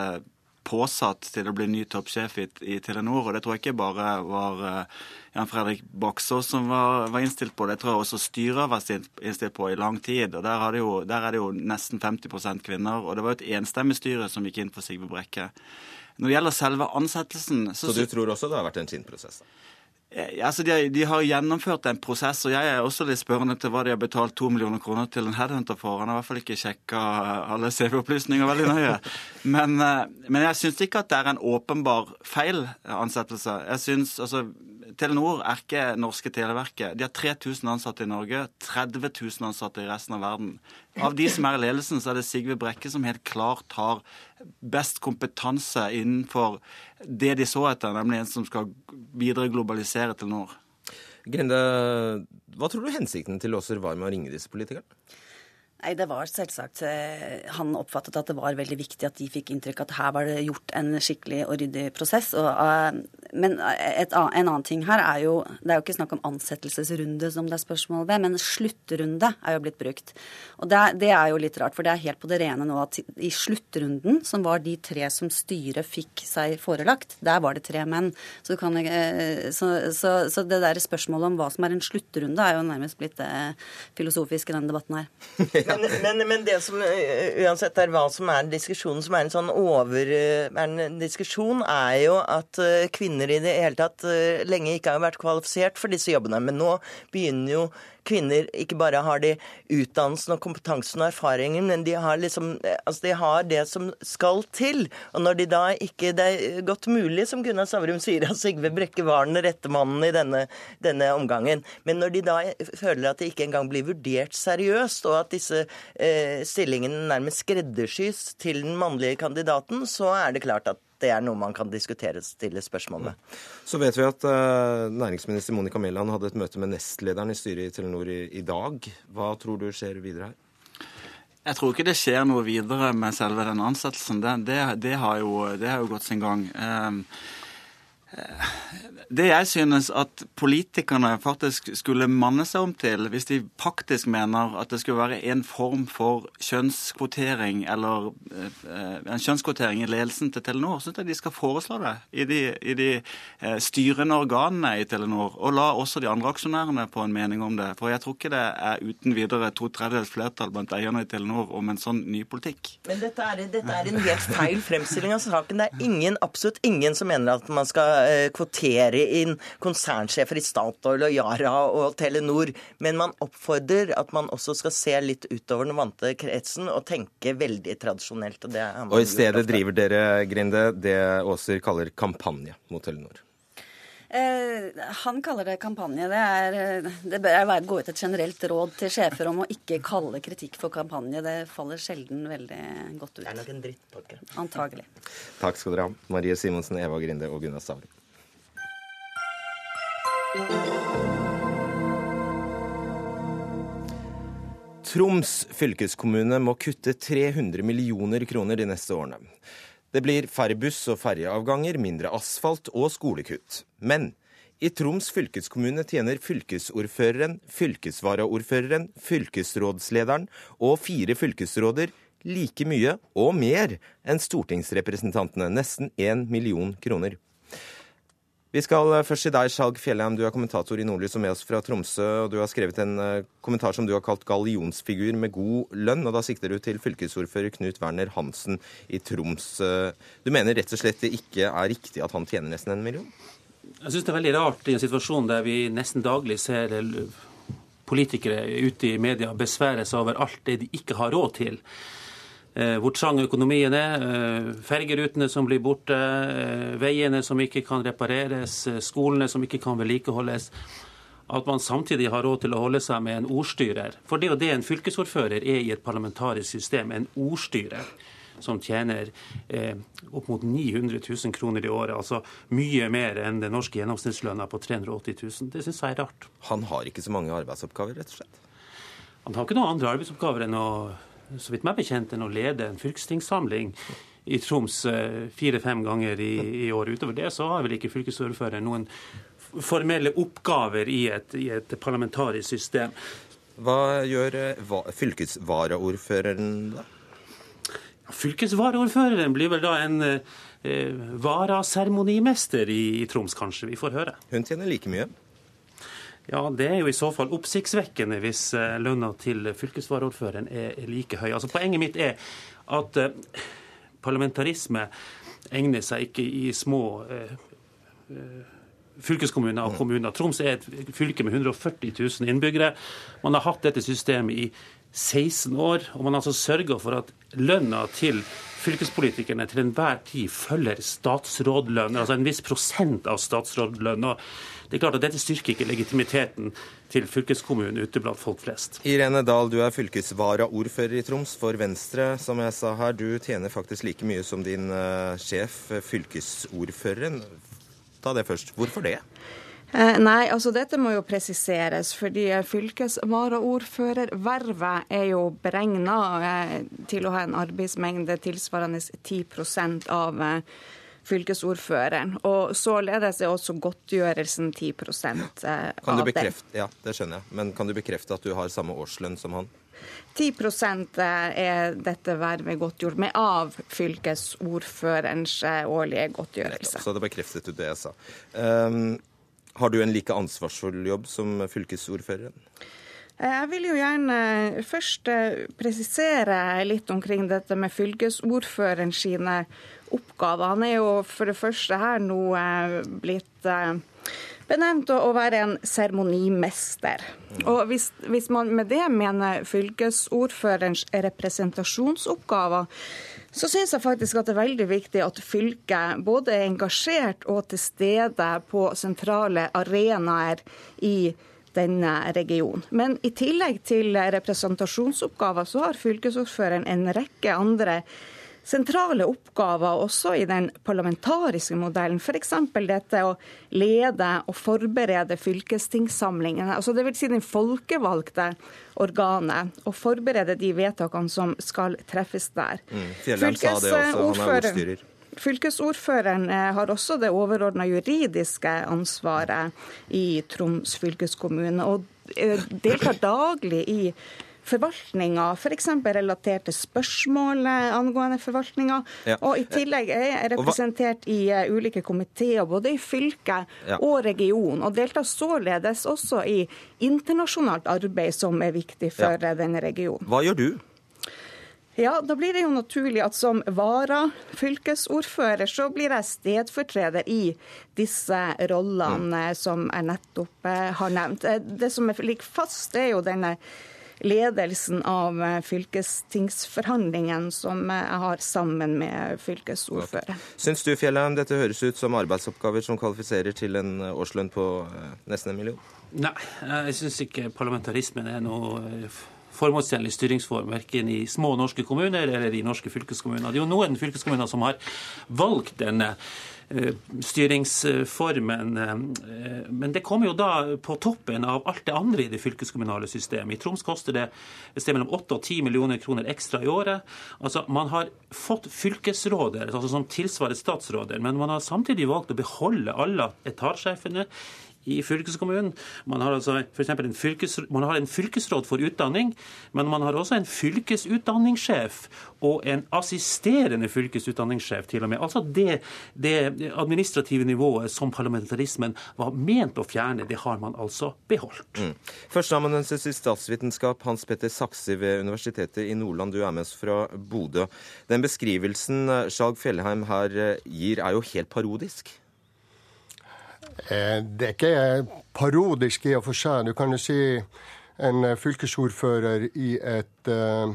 påsatt til å bli ny toppsjef i, i, Telenor. Og det tror jeg ikke bare var uh, Jan Fredrik Baksås som var, var, innstilt på det. Tror jeg også styret var innstilt på i lang tid. og Der, jo, der er det jo nesten 50% kvinner. Og det var jo et enstemmig styre som gikk inn for Sigve Brekke. Når det gjelder selve ansettelsen Så, så du tror også det har vært en skinnprosess? Eh, altså de, de, har gjennomført en prosess, og jeg er også litt spørrende til hva de har betalt to millioner kroner til en headhunter for. Han har i hvert fall ikke sjekka alle CV-opplysninger veldig nøye. Men, eh, men jeg syns ikke at det er en åpenbar feil ansettelse. Jeg synes, altså, Telenor er ikke norske Televerket. De har 3000 ansatte i Norge, 30 000 ansatte i resten av verden. Av de som er i ledelsen, så er det Sigve Brekke som helt klart har best kompetanse innenfor det de så etter, nemlig en som skal videre globalisere Telenor. Grinde, hva tror du hensikten til Åser var med å ringe disse politikerne? Nei, det var selvsagt eh, Han oppfattet at det var veldig viktig at de fikk inntrykk at her var det gjort en skikkelig og ryddig prosess. Og, uh, men et, en annen ting her er jo Det er jo ikke snakk om ansettelsesrunde som det er spørsmål ved, men sluttrunde er jo blitt brukt. Og det, det, er jo litt rart, for det er helt på det rene nå at i sluttrunden, som var de tre som styret fikk seg forelagt, der var det tre menn. Så, kan, så, så, så det der spørsmålet om hva som er en sluttrunde, er jo nærmest blitt filosofisk i denne debatten her. Men, men, men, det som uansett er hva som er diskusjonen, som er en sånn overbærende diskusjon, er jo at kvinner i det hele tatt lenge ikke har vært kvalifisert for disse jobbene. Men nå begynner jo kvinner ikke bare har de utdannelsen og kompetansen og erfaringen, men de har, liksom, altså de har det som skal til. Og når de da ikke Det er godt mulig, som Gunnar Savrum sier, at Sigve Brekke var den rette mannen i denne, denne, omgangen. Men når de da føler at det ikke engang blir vurdert seriøst, og at disse eh, stillingene nærmest skreddersys til den mannlige kandidaten, så er det klart at det er noe man kan diskutere stille spørsmål med. Så vet vi at uh, næringsminister Monica Mæland hadde et møte med nestlederen i styret i Telenor i, i dag. Hva tror du skjer videre her? Jeg tror ikke det skjer noe videre med selve den ansettelsen. Det, det, det, har, jo, det har, jo, gått sin gang. Um, det jeg synes at politikerne faktisk skulle manne seg om til, hvis de faktisk mener at det skulle være en form for kjønnskvotering eller eh, en kjønnskvotering i ledelsen til Telenor, så syns jeg de skal foreslå det i de, i de eh, styrende organene i Telenor. Og la også de andre aksjonærene få en mening om det. For jeg tror ikke det er uten videre to tredjedels flertall blant eierne i Telenor om en sånn ny politikk. Men dette er, dette er en helt feil fremstilling av saken. Det er ingen, absolutt ingen som mener at man skal kvotere inn konsernsjefer i Statoil og Yara og Telenor. Men man oppfordrer at man også skal se litt utover den vante kretsen og tenke veldig tradisjonelt. Og, og i stedet driver dere, Grinde, det Aaser kaller kampanje mot Telenor? Eh, han kaller det kampanje. Det, er, det bør gå ut et generelt råd til sjefer om å ikke kalle kritikk for kampanje. Det faller sjelden veldig godt ut. Det er nok en drittpakke. Antagelig. Takk skal dere ha, Marie Simonsen, Eva Grinde og Gunnar Stavrum. Troms fylkeskommune må kutte 300 millioner kroner de neste årene. Det blir færre buss- og ferjeavganger, mindre asfalt og skolekutt. Men i Troms fylkeskommune tjener fylkesordføreren, fylkesvaraordføreren, fylkesrådslederen og fire fylkesråder like mye og mer enn stortingsrepresentantene, nesten én million kroner. Vi skal eh, først til deg, Skjalg Fjellheim. Du er kommentator i Nordlys og med oss fra Tromsø. og Du har skrevet en uh, kommentar som du har kalt 'gallionsfigur med god lønn'. og Da sikter du til fylkesordfører Knut Werner Hansen i Troms. Du mener rett og slett det ikke er riktig at han tjener nesten en million? Jeg syns det er veldig rart i en situasjon der vi nesten daglig ser politikere ute i media besvære seg over alt det de ikke har råd til. Eh, hvor trang økonomien er, eh, fergerutene som blir borte, eh, veiene som ikke kan repareres, skolene som ikke kan vedlikeholdes. At man samtidig har råd til å holde seg med en ordstyrer. For det er jo det en fylkesordfører er i et parlamentarisk system. En ordstyrer som tjener eh, opp mot 900 000 kroner i året. Altså mye mer enn den norske gjennomsnittslønna på 380 000. Det syns jeg er rart. Han har ikke så mange arbeidsoppgaver, rett og slett? Han har ikke noen andre arbeidsoppgaver enn å så vidt meg bekjent, enn å lede en fylkestingssamling i Troms eh, fire-fem ganger i, i året. Utover det så har vel ikke fylkesordføreren noen formelle oppgaver i et, i et parlamentarisk system. Hva gjør eh, fylkesvaraordføreren da? Fylkesvaraordføreren blir vel da en eh, varaseremonimester i, i Troms, kanskje. Vi får høre. Hun tjener like mye? Ja, Det er jo i så fall oppsiktsvekkende hvis eh, lønna til fylkesvaraordføreren er like høy. Altså Poenget mitt er at eh, parlamentarisme egner seg ikke i små eh, fylkeskommuner og kommuner. Troms er et fylke med 140 000 innbyggere. Man har hatt dette systemet i 16 år, og man har altså sørga for at lønna til fylkespolitikerne til enhver tid følger statsrådlønn, altså en viss prosent av statsrådlønn. Det er klart at Dette styrker ikke legitimiteten til fylkeskommunen ute blant folk flest. Irene Dahl, du er fylkesvaraordfører i Troms for Venstre. Som jeg sa her, du tjener faktisk like mye som din uh, sjef, fylkesordføreren. Ta det først. Hvorfor det? Eh, nei, altså dette må jo presiseres, fordi fylkesvaraordførervervet er jo beregna eh, til å ha en arbeidsmengde tilsvarende 10 av eh, fylkesordføreren. Og således er også godtgjørelsen 10 eh, Kan du av det. bekrefte, ja, det skjønner jeg. Men kan du bekrefte at du har samme årslønn som han? 10% er dette vervet godtgjort med av fylkesordførerens eh, årlige godtgjørelse. Så det bekreftet du det jeg sa. Um, har du en like ansvarsfull jobb som fylkesordføreren? Eh, Jeg vil jo gjerne først eh, presisere litt omkring dette med fylkesordføreren sine oppgaver. Han er jo for det første her nå eh, blitt eh, benevnt å være en seremonimester. Og hvis, hvis man med det mener fylkesordførerens representasjonsoppgaver, så syns jeg faktisk at det er veldig viktig at fylket både er engasjert og til stede på sentrale arenaer i denne regionen. Men i tillegg til representasjonsoppgaver, så har fylkesordføreren en rekke andre sentrale oppgaver også i den parlamentariske modellen. F.eks. dette å lede og forberede fylkestingssamlingene. Altså det vil si den folkevalgte organet. Og forberede de vedtakene som skal treffes der. Mm. Fjellheim sa det også, han er ordstyrer. Fylkesordføreren eh, har også det overordna juridiske ansvaret i Troms fylkeskommune, og eh, deltar daglig i forvaltninga, f.eks. relatert til spørsmål eh, angående forvaltninga. Ja. Og i tillegg er jeg representert i eh, ulike komiteer, både i fylke Ja. og region, og deltar således også i internasjonalt arbeid som er viktig for ja. denne regionen. Hva gjør du? Ja, da blir det jo naturlig at som varafylkesordfører så blir jeg stedfortreder i disse rollene eh, som jeg nettopp eh, har nevnt. Eh, Det som er- ligger fast, er jo denne ledelsen av fylkestingsforhandlingene fylkestingsforhandlingen som eh, jeg har sammen med fylkesordføreren. Syns du Fjellheim, dette høres ut som arbeidsoppgaver som kvalifiserer til en årslønn på eh, nesten en million? Nei, jeg syns ikke parlamentarismen er noe eh, formålstjenlig styringsform, verken i små norske kommuner eller i norske fylkeskommuner. Det er jo noen fylkeskommuner som har valgt denne eh, styringsformen. eh, Men det kommer jo da på toppen av alt det andre i det fylkeskommunale systemet. I Troms koster det et sted mellom 8 og 10 millioner kroner ekstra i året. Altså, Man har fått fylkesråder altså som tilsvarer statsråder, men man har samtidig valgt å beholde alle etatssjefene i fylkeskommunen. Man har altså for en, fylkes, man har en fylkesråd for utdanning, men man har også en fylkesutdanningssjef og en assisterende fylkesutdanningssjef til og med. Altså det, det administrative nivået som parlamentarismen var ment å fjerne, det har man altså beholdt. Mm. Førsteamanuensis i statsvitenskap Hans Petter Saksi ved Universitetet i Nordland, du er med oss fra Bodø. Den beskrivelsen Skjalg Fjellheim her eh, gir, er jo helt parodisk. Eh, Det er ikke parodisk i og for seg. Du kan jo si en eh, fylkesordfører i et eh,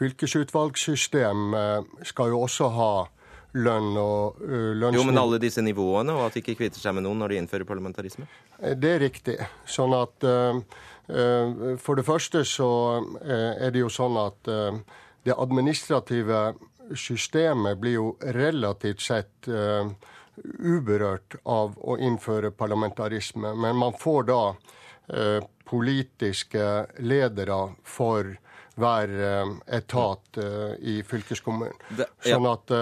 fylkesutvalgssystem skal jo også ha lønn og uh, lønns... Jo, men alle disse nivåene, og at de ikke kvitter seg med noen når de innfører parlamentarisme? Det er riktig. Sånn at For det første så er det jo sånn at det administrative systemet blir jo relativt sett uberørt av å innføre parlamentarisme. Men man får da eh, politiske ledere for hver eh, etat eh, i fylkeskommunen. Det- ja. Sånn at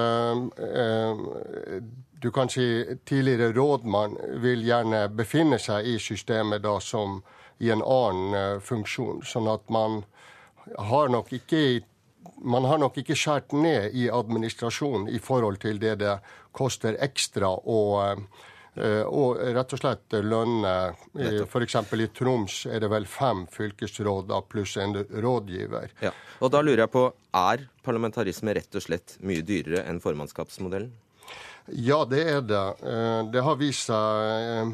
du kan si tidligere rådmann vil gjerne befinne seg i systemet da som i en annen funksjon. Sånn at man har nok ikke man har nok ikke skåret ned i administrasjon i forhold til det det koster ekstra å eh, og rett og slett lønne F.eks. i Troms er det vel fem fylkesråder pluss en rådgiver. Ja. Og da lurer jeg på, er parlamentarisme rett og slett mye dyrere enn formannskapsmodellen? Ja, det er det. Eh, Det har vist seg eh,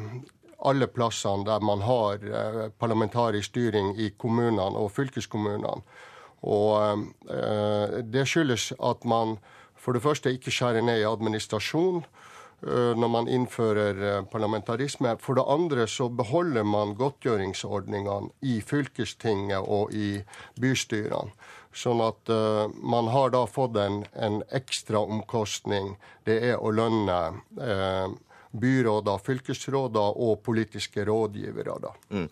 alle plassene der man har eh, parlamentarisk styring i kommunene og fylkeskommunene. Og eh, det skyldes at man for det første ikke skjære ned i administrasjon eh, når man innfører eh, parlamentarisme. For det andre så beholder man godtgjøringsordningene i fylkestinget og i bystyrene. Sånn at uh, man har da fått en, en ekstra omkostning. Det er å lønne uh, byråder, fylkesråder og politiske rådgivere. Da. Mm.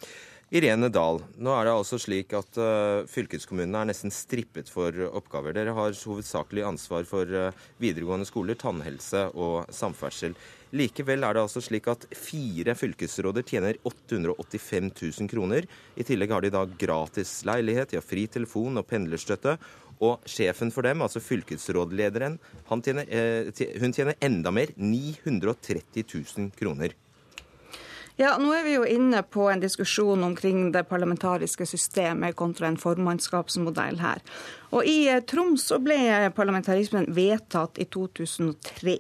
Irene Dahl, nå er det altså slik at uh, fylkeskommunene er nesten strippet for oppgaver. Dere har hovedsakelig ansvar for uh, videregående skoler, tannhelse og samferdsel. Likevel er det altså slik at fire fylkesråder tjener 885 000 kroner. I tillegg har de da gratis leilighet, de har fri telefon og pendlerstøtte. Og sjefen for dem, altså fylkesrådlederen, tjener, eh, hun tjener enda mer, 930 000 kroner. Ja, Nå er vi jo inne på en diskusjon omkring det parlamentariske systemet kontra en formannskapsmodell her. Og I eh, Troms så ble parlamentarismen vedtatt i 2003.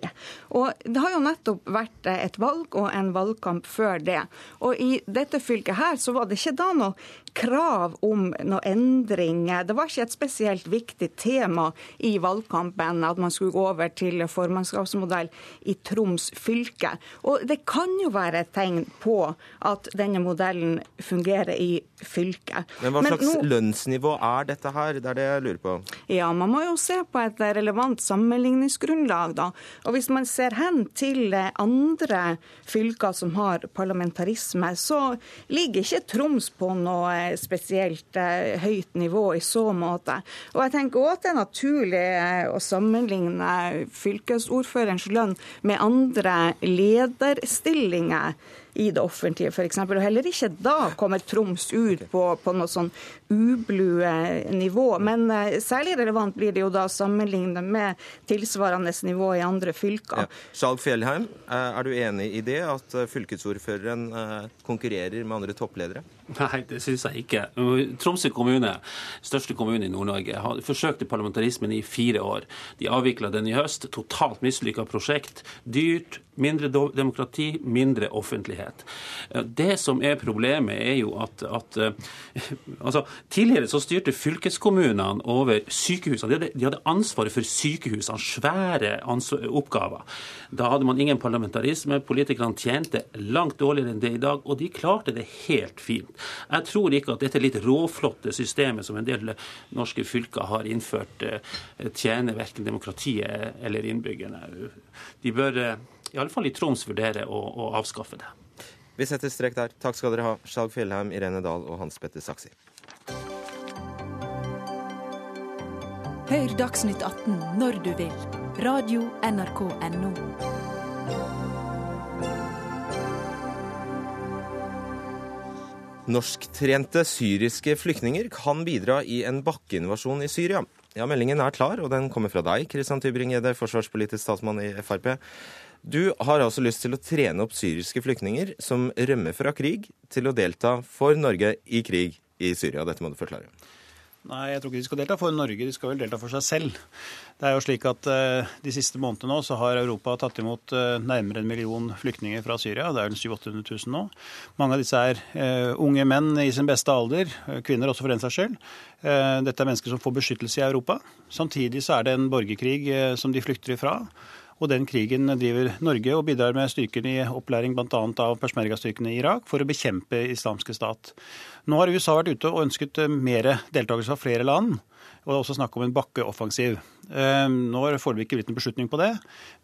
Og Det har jo nettopp vært eh, et valg og en valgkamp før det. Og I dette fylket her så var det ikke da noe krav om noe endringer. Det var ikke et spesielt viktig tema i valgkampen at man skulle gå over til formannskapsmodell i Troms fylke. Og det kan jo være et tegn på at denne modellen fungerer i fylket. Men hva slags Men nå... lønnsnivå er dette her? Det er det jeg lurer på. Ja, man må jo se på et relevant sammenligningsgrunnlag, da. Og hvis man ser hen til andre fylker som har parlamentarisme, så ligger ikke Troms på noe spesielt eh, høyt nivå i så måte. Og jeg tenker òg at det er naturlig eh, å sammenligne fylkesordførerens lønn med andre lederstillinger i det offentlige, f.eks. Og heller ikke da kommer Troms ut på, på noe sånn ublue nivå. Men uh, særlig relevant blir det jo da sammenlignet med tilsvarende nivå i andre fylker. Ja. Skjalg Fjellheim, eh, er du enig i det, at eh, fylkesordføreren konkurrerer med andre toppledere? Nei, det syns jeg ikke. Tromsø kommune, største kommune i Nord-Norge, har forsøkt parlamentarismen i fire år. De avvikla den i høst. Totalt mislykka prosjekt. Dyrt, mindre demokrati, mindre offentlighet. Det som er problemet, er jo at, at altså, Tidligere så styrte fylkeskommunene over sykehusene. De hadde, de hadde ansvaret for sykehusene, svære oppgaver. Da hadde man ingen parlamentarisme. Politikerne tjente langt dårligere enn det i dag, og de klarte det helt fint. Jeg tror ikke at dette litt råflotte systemet som en del norske fylker har innført, eh, tjener verken demokratiet eller innbyggerne. De bør eh, iallfall i Troms vurdere å, å avskaffe det. Vi setter strek der. Takk skal dere ha, Skjalg Fjellheim, Irene Dahl og Hans Petter Saksi. Hør Dagsnytt 18 når du vil. Radio NRK Radio.nrk.no. Norsktrente syriske flyktninger kan bidra i en bakkeinvasjon i Syria. Ja, Meldingen er klar, og den kommer fra deg, Christian Tybring-Gjedde, forsvarspolitisk statsmann i Frp. Du har altså lyst til å trene opp syriske flyktninger som rømmer fra krig, til å delta for Norge i krig i Syria. Dette må du forklare. Nei, jeg tror ikke de skal delta for Norge, de skal vel delta for seg selv. Det er jo slik at uh, De siste månedene nå så har Europa tatt imot uh, nærmere en million flyktninger fra Syria. Det er vel 700 000 nå. Mange av disse er uh, unge menn i sin beste alder, kvinner også for den saks skyld. Dette er mennesker som får beskyttelse i Europa. Samtidig så er det en borgerkrig som de flykter ifra. Og den krigen driver Norge og bidrar med styrker i opplæring bl.a. av persmerga-styrkene i Irak for å bekjempe islamske stat. Nå har USA vært ute og ønsket mer deltakelse fra flere land. Og det er også snakk om en bakkeoffensiv. Eh, nå har foreløpig ikke blitt en beslutning på det.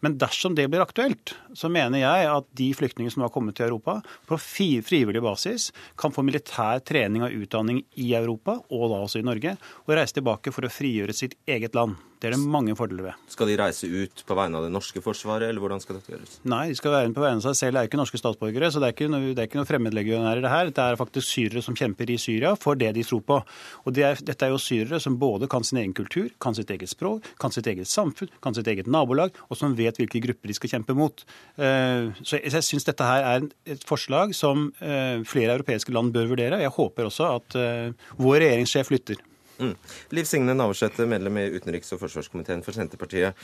Men dersom det blir aktuelt, så mener jeg at de flyktningene som har kommet til Europa, på frivillig basis kan få militær trening og utdanning i Europa, og da også i Norge, og reise tilbake for å frigjøre sitt eget land. Det er det mange fordeler ved. Skal de reise ut på vegne av det norske forsvaret, eller hvordan skal dette gjøres? Nei, de skal være på vegne av seg selv. Det er jo ikke norske statsborgere, så det er ikke noe, det er ikke noe fremmedlegionærer det her. Det er faktisk syrere som kjemper i Syria for det de tror på. Og det er, dette er jo syrere som både kan sin egen kultur, kan sitt eget språk, kan sitt eget samfunn, kan sitt eget nabolag, og som vet hvilke grupper de skal kjempe mot. Eh, så jeg syns dette her er et forslag som eh, flere europeiske land bør vurdere. og Jeg håper også at eh, vår regjeringssjef lytter. Mm. Liv Signe Navarsete, medlem i utenriks- og forsvarskomiteen for Senterpartiet.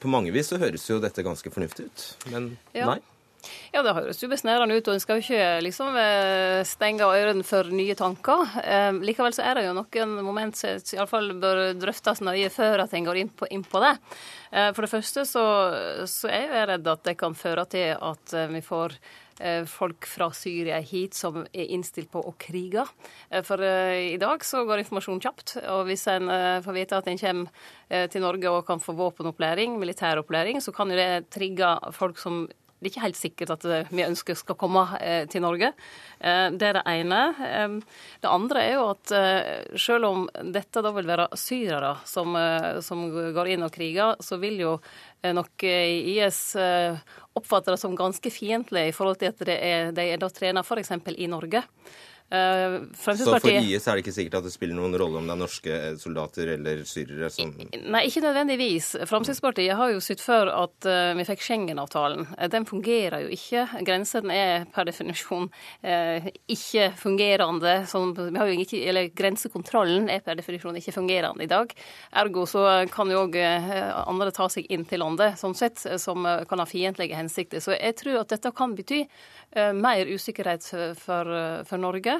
På mange vis så høres jo dette ganske fornuftig ut, men ja. nei? Ja, det høres jo besnærende ut, og en skal jo ikke liksom eh, stenge ørene for nye tanker. Eh, likevel så er det jo noen moment som iallfall bør drøftes nøye før at en går inn på, inn på det. Eh, for det første så, så, er jeg redd at det kan føre til at vi får folk fra Syria hit som er innstilt på å krige. For i dag så går informasjonen kjapt, og hvis en får vite at en kommer til Norge og kan få våpenopplæring, militæropplæring, så kan jo det trigge folk som det er ikke helt sikkert at vi ønsker skal komme til Norge. Det er det ene. Det andre er jo at selv om dette da vil være syrere som, som går inn og kriger, så vil jo nok IS oppfatte det som ganske fiendtlig i forhold til at de er, de er da trener f.eks. i Norge. Uh, så for IS er det ikke sikkert at det spiller noen rolle om det er norske soldater eller syrere som Nei, ikke nødvendigvis. Fremskrittspartiet har jo sett før at uh, vi fikk Schengen-avtalen. Uh, den fungerer jo ikke. Grensen er per definisjon ikke fungerende. Ikke, eller grensekontrollen er per definisjon ikke fungerende i dag. Ergo så kan jo òg andre ta seg inn til landet, sånn sett, som kan ha fiendtlige hensikter. Så jeg tror at dette kan bety mer usikkerhet for, for Norge.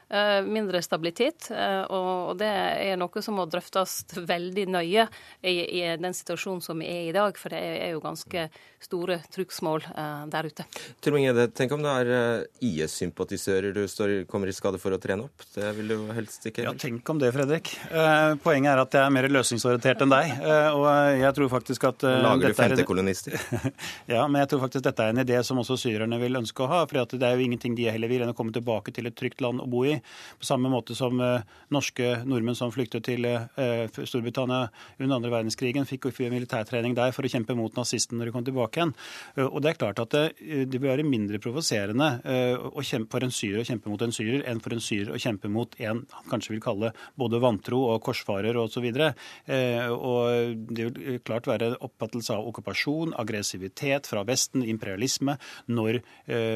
mindre stabilitet. Eh, og det er noe som må drøftes veldig nøye i, i den situasjonen som vi er i dag, for det er jo ganske store trykksmål eh, der ute. Inge, tenk om det er IS-sympatisører du står, kommer i skade for å trene opp? Det vil du helst ikke Ja, tenk om det, Fredrik. Poenget er at jeg er mer løsningsorientert enn deg. Og jeg tror faktisk at Lager du femtekolonister? ja, men jeg tror faktisk dette er en idé som også syrerne vil ønske å ha. For det er jo ingenting de heller vil enn å komme tilbake til et trygt land å bo i. På samme måte som eh, norske nordmenn som flyktet til eh, Storbritannia under andre verdenskrigen, fikk militærtrening der for å kjempe mot nazisten når de kom tilbake igjen. Eh, og det er klart at det, det vil være mindre provoserende for en syrer å kjempe mot en syrer enn for en syrer å kjempe mot en han kanskje vil kalle både vantro og korsfarer osv. Og det vil klart være oppfattelse av okkupasjon, aggressivitet fra Vesten, imperialisme, når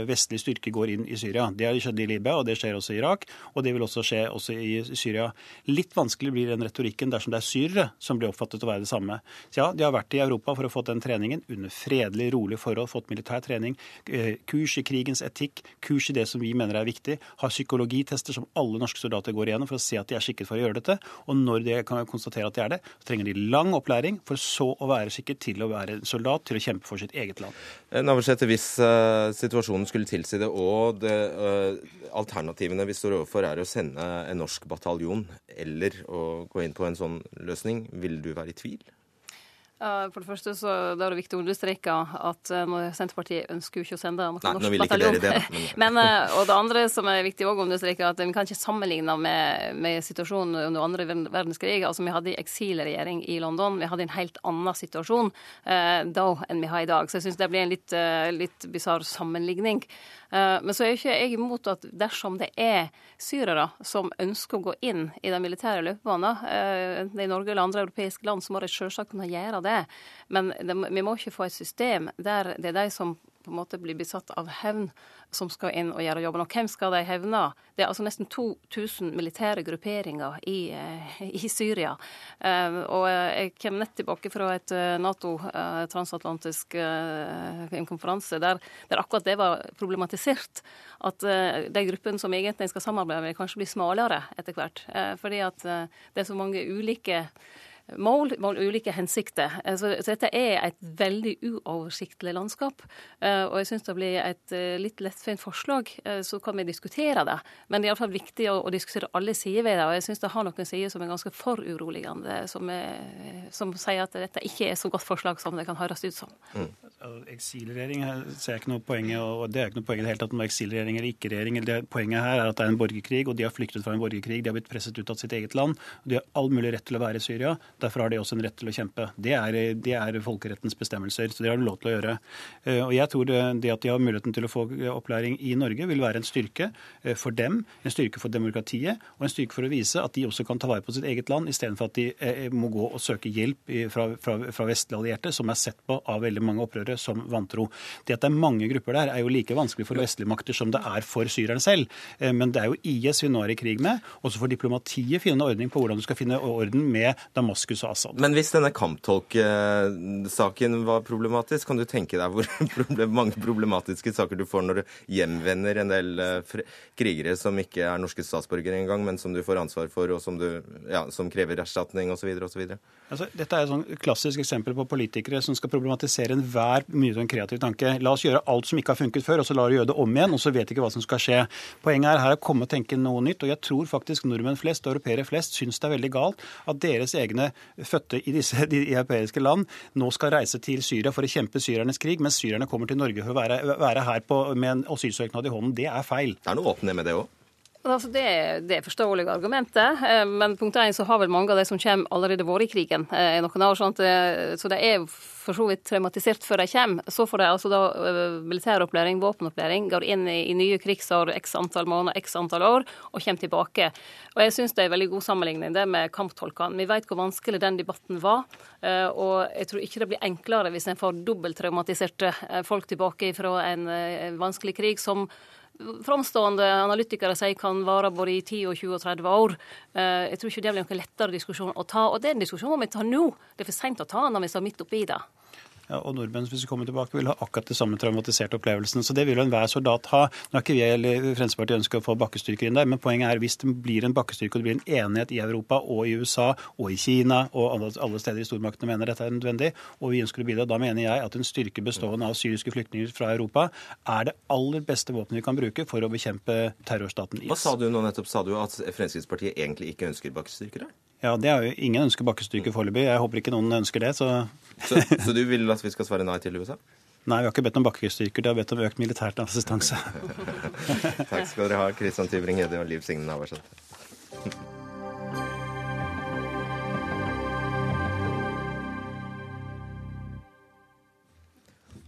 vestlige styrker går inn i Syria. Det har skjedd i Libya, og det skjer også i Irak og det vil også skje også i Syria. Litt vanskelig blir den retorikken dersom det er syrere som blir oppfattet å være det samme. Så ja, de har vært i Europa for å få den treningen under fredelig, rolig forhold, fått militær trening, eh, kurs i krigens etikk, kurs i det som vi mener er viktig, har psykologitester som alle norske soldater går igjennom for å se at de er skikket for å gjøre dette. Og når de kan konstatere at de er det, så trenger de lang opplæring for så å være skikket til å være soldat, til å kjempe for sitt eget land. Eh, Navarsete, hvis uh, situasjonen skulle tilsi det, og det, uh, alternativene vi står overfor er å sende en norsk bataljon eller å gå inn på en sånn løsning, vil du være i tvil? For det første så det er det viktig å understreke at eh, Senterpartiet ønsker jo ikke å sende noen Nei, norsk bataljon. Det, men... men, eh, og det andre som er viktig å understreke, at vi kan ikke sammenligne med, med situasjonen under andre verdenskrig. Altså, Vi hadde eksilregjering i London. Vi hadde en helt annen situasjon eh, da enn vi har i dag. Så jeg syns det blir en litt, eh, litt bisarr sammenligning. Eh, men så er ikke jeg imot at dersom det er syrere som ønsker å gå inn i den militære løpebanen, enten det er i Norge eller andre europeiske land, så må de selvsagt kunne gjøre det. Men vi må ikke få et system der det er de som på en måte blir besatt av hevn, som skal inn og gjøre jobben. Og hvem skal de hevne? Det er altså nesten 2000 militære grupperinger i, eh, i Syria. Uh, og jeg kommer nett tilbake fra et Nato-transatlantisk uh, konferanse der, der, akkurat det var problematisert. At de gruppene som egentlig skal samarbeide med, kanskje blir smalere etter hvert. fordi at det er så mange ulike mål, med ulike hensikter. Eh, så, så, dette er et veldig uoversiktlig landskap. Uh, og jeg syns det blir et uh, litt lettfint forslag. Uh, så kan vi diskutere det. Men det er iallfall viktig å, å, diskutere alle sider ved det. Og jeg syns det har noen sider som er ganske foruroligende, som, er, som, sier at dette ikke er så godt forslag som det kan høres ut som. Mm. Eksilregjering ser jeg ikke noe poeng i, og det er ikke noe poeng i det hele tatt om eksilregjering eller ikke-regjering. Poenget her er at det er en borgerkrig, og de har flyktet fra en borgerkrig. De har blitt presset ut av sitt eget land. og De har all mulig rett til å være i Syria. Derfor har de også en rett til å kjempe. Det er, det er folkerettens bestemmelser, så det har de lov til å gjøre. Eh, og jeg tror det, at de har muligheten til å få opplæring i Norge, vil være en styrke eh, for dem, en styrke for demokratiet, og en styrke for å vise at de også kan ta vare på sitt eget land, istedenfor at de eh, må gå og søke hjelp fra, fra, fra vestlige allierte, som er sett på av veldig mange opprørere som vantro. Det at det er mange grupper der, er jo like vanskelig for vestlige makter som det er for syrerne selv. Men det er jo IS vi nå er i krig med, og så får diplomatiet finne ordning på hvordan du skal finne orden med Damaskus og Assad. Men hvis denne kamptolksaken var problematisk, kan du tenke deg hvor mange problematiske saker du får når du hjemvender en del eh, krigere som ikke er norske statsborgere engang, men som du får ansvar for, og som, du, ja, som krever erstatning osv. osv.? Altså, dette er et sånn klassisk eksempel på politikere som skal problematisere enhver er mye av en kreativ tanke. La oss gjøre alt som ikke har funket før, og så la vi gjøre det om igjen, og så vet vi ikke hva som skal skje. Poenget er her å komme og tenke noe nytt, og jeg tror faktisk nordmenn flest, europeere flest, syns det er veldig galt at deres egne fødte i disse de europeiske land nå skal reise til Syria for å kjempe syrernes krig, mens syrerne kommer til Norge for å være, være her på, med en asylsøknad i hånden. Det er feil. Det er noe åpne med det òg. Altså det, det, er forståelige argumenter, eh, men punkt én så har vel mange av de som kommer, allerede vært i krigen eh, i noen år. Sånn så de er for så vidt traumatisert før de kommer. Så får de altså da militæropplæring, våpenopplæring, går inn i, i nye krigsår x antall måneder, x antall år, og kommer tilbake. Og jeg syns det er en veldig god sammenligning det med kamptolkene. Vi vet hvor vanskelig den debatten var, og jeg tror ikke det blir enklere hvis en får dobbelttraumatiserte folk tilbake fra en vanskelig krig som framstående analytikere sier kan vare både i 10 og 20 og 30 år. Eh, jeg tror ikke det blir noen lettere diskusjon å ta. Og den diskusjonen må vi ta nå. Det er for seint å ta når vi står midt oppi det. Ja, og nordmenn hvis vi kommer tilbake, vil ha akkurat det samme traumatiserte opplevelsen. Så det vil jo enhver soldat ha. Nå har ikke vi eller Fremskrittspartiet ønsket å få bakkestyrker inn der, men poenget er hvis det blir en bakkestyrke og det blir en enighet i Europa og i USA og i Kina og alle, alle steder i stormaktene mener dette er nødvendig, og vi ønsker å bidra, da mener jeg at en styrke bestående av syriske flyktninger fra Europa er det aller beste våpenet vi kan bruke for å bekjempe terrorstaten IS. Hva sa du nå nettopp? Sa du at Fremskrittspartiet egentlig ikke ønsker bakkestyrker? Ja, det er jo Ingen ønsker bakkestyrker foreløpig. Jeg håper ikke noen ønsker det. Så... så, så du vil at vi skal svare nei til USA? Nei, vi har ikke bedt om bakkestyrker. De har bedt om økt militært assistanse. Takk skal dere ha, Kristian Tybring-Gjedde og Liv Signe Navarsete.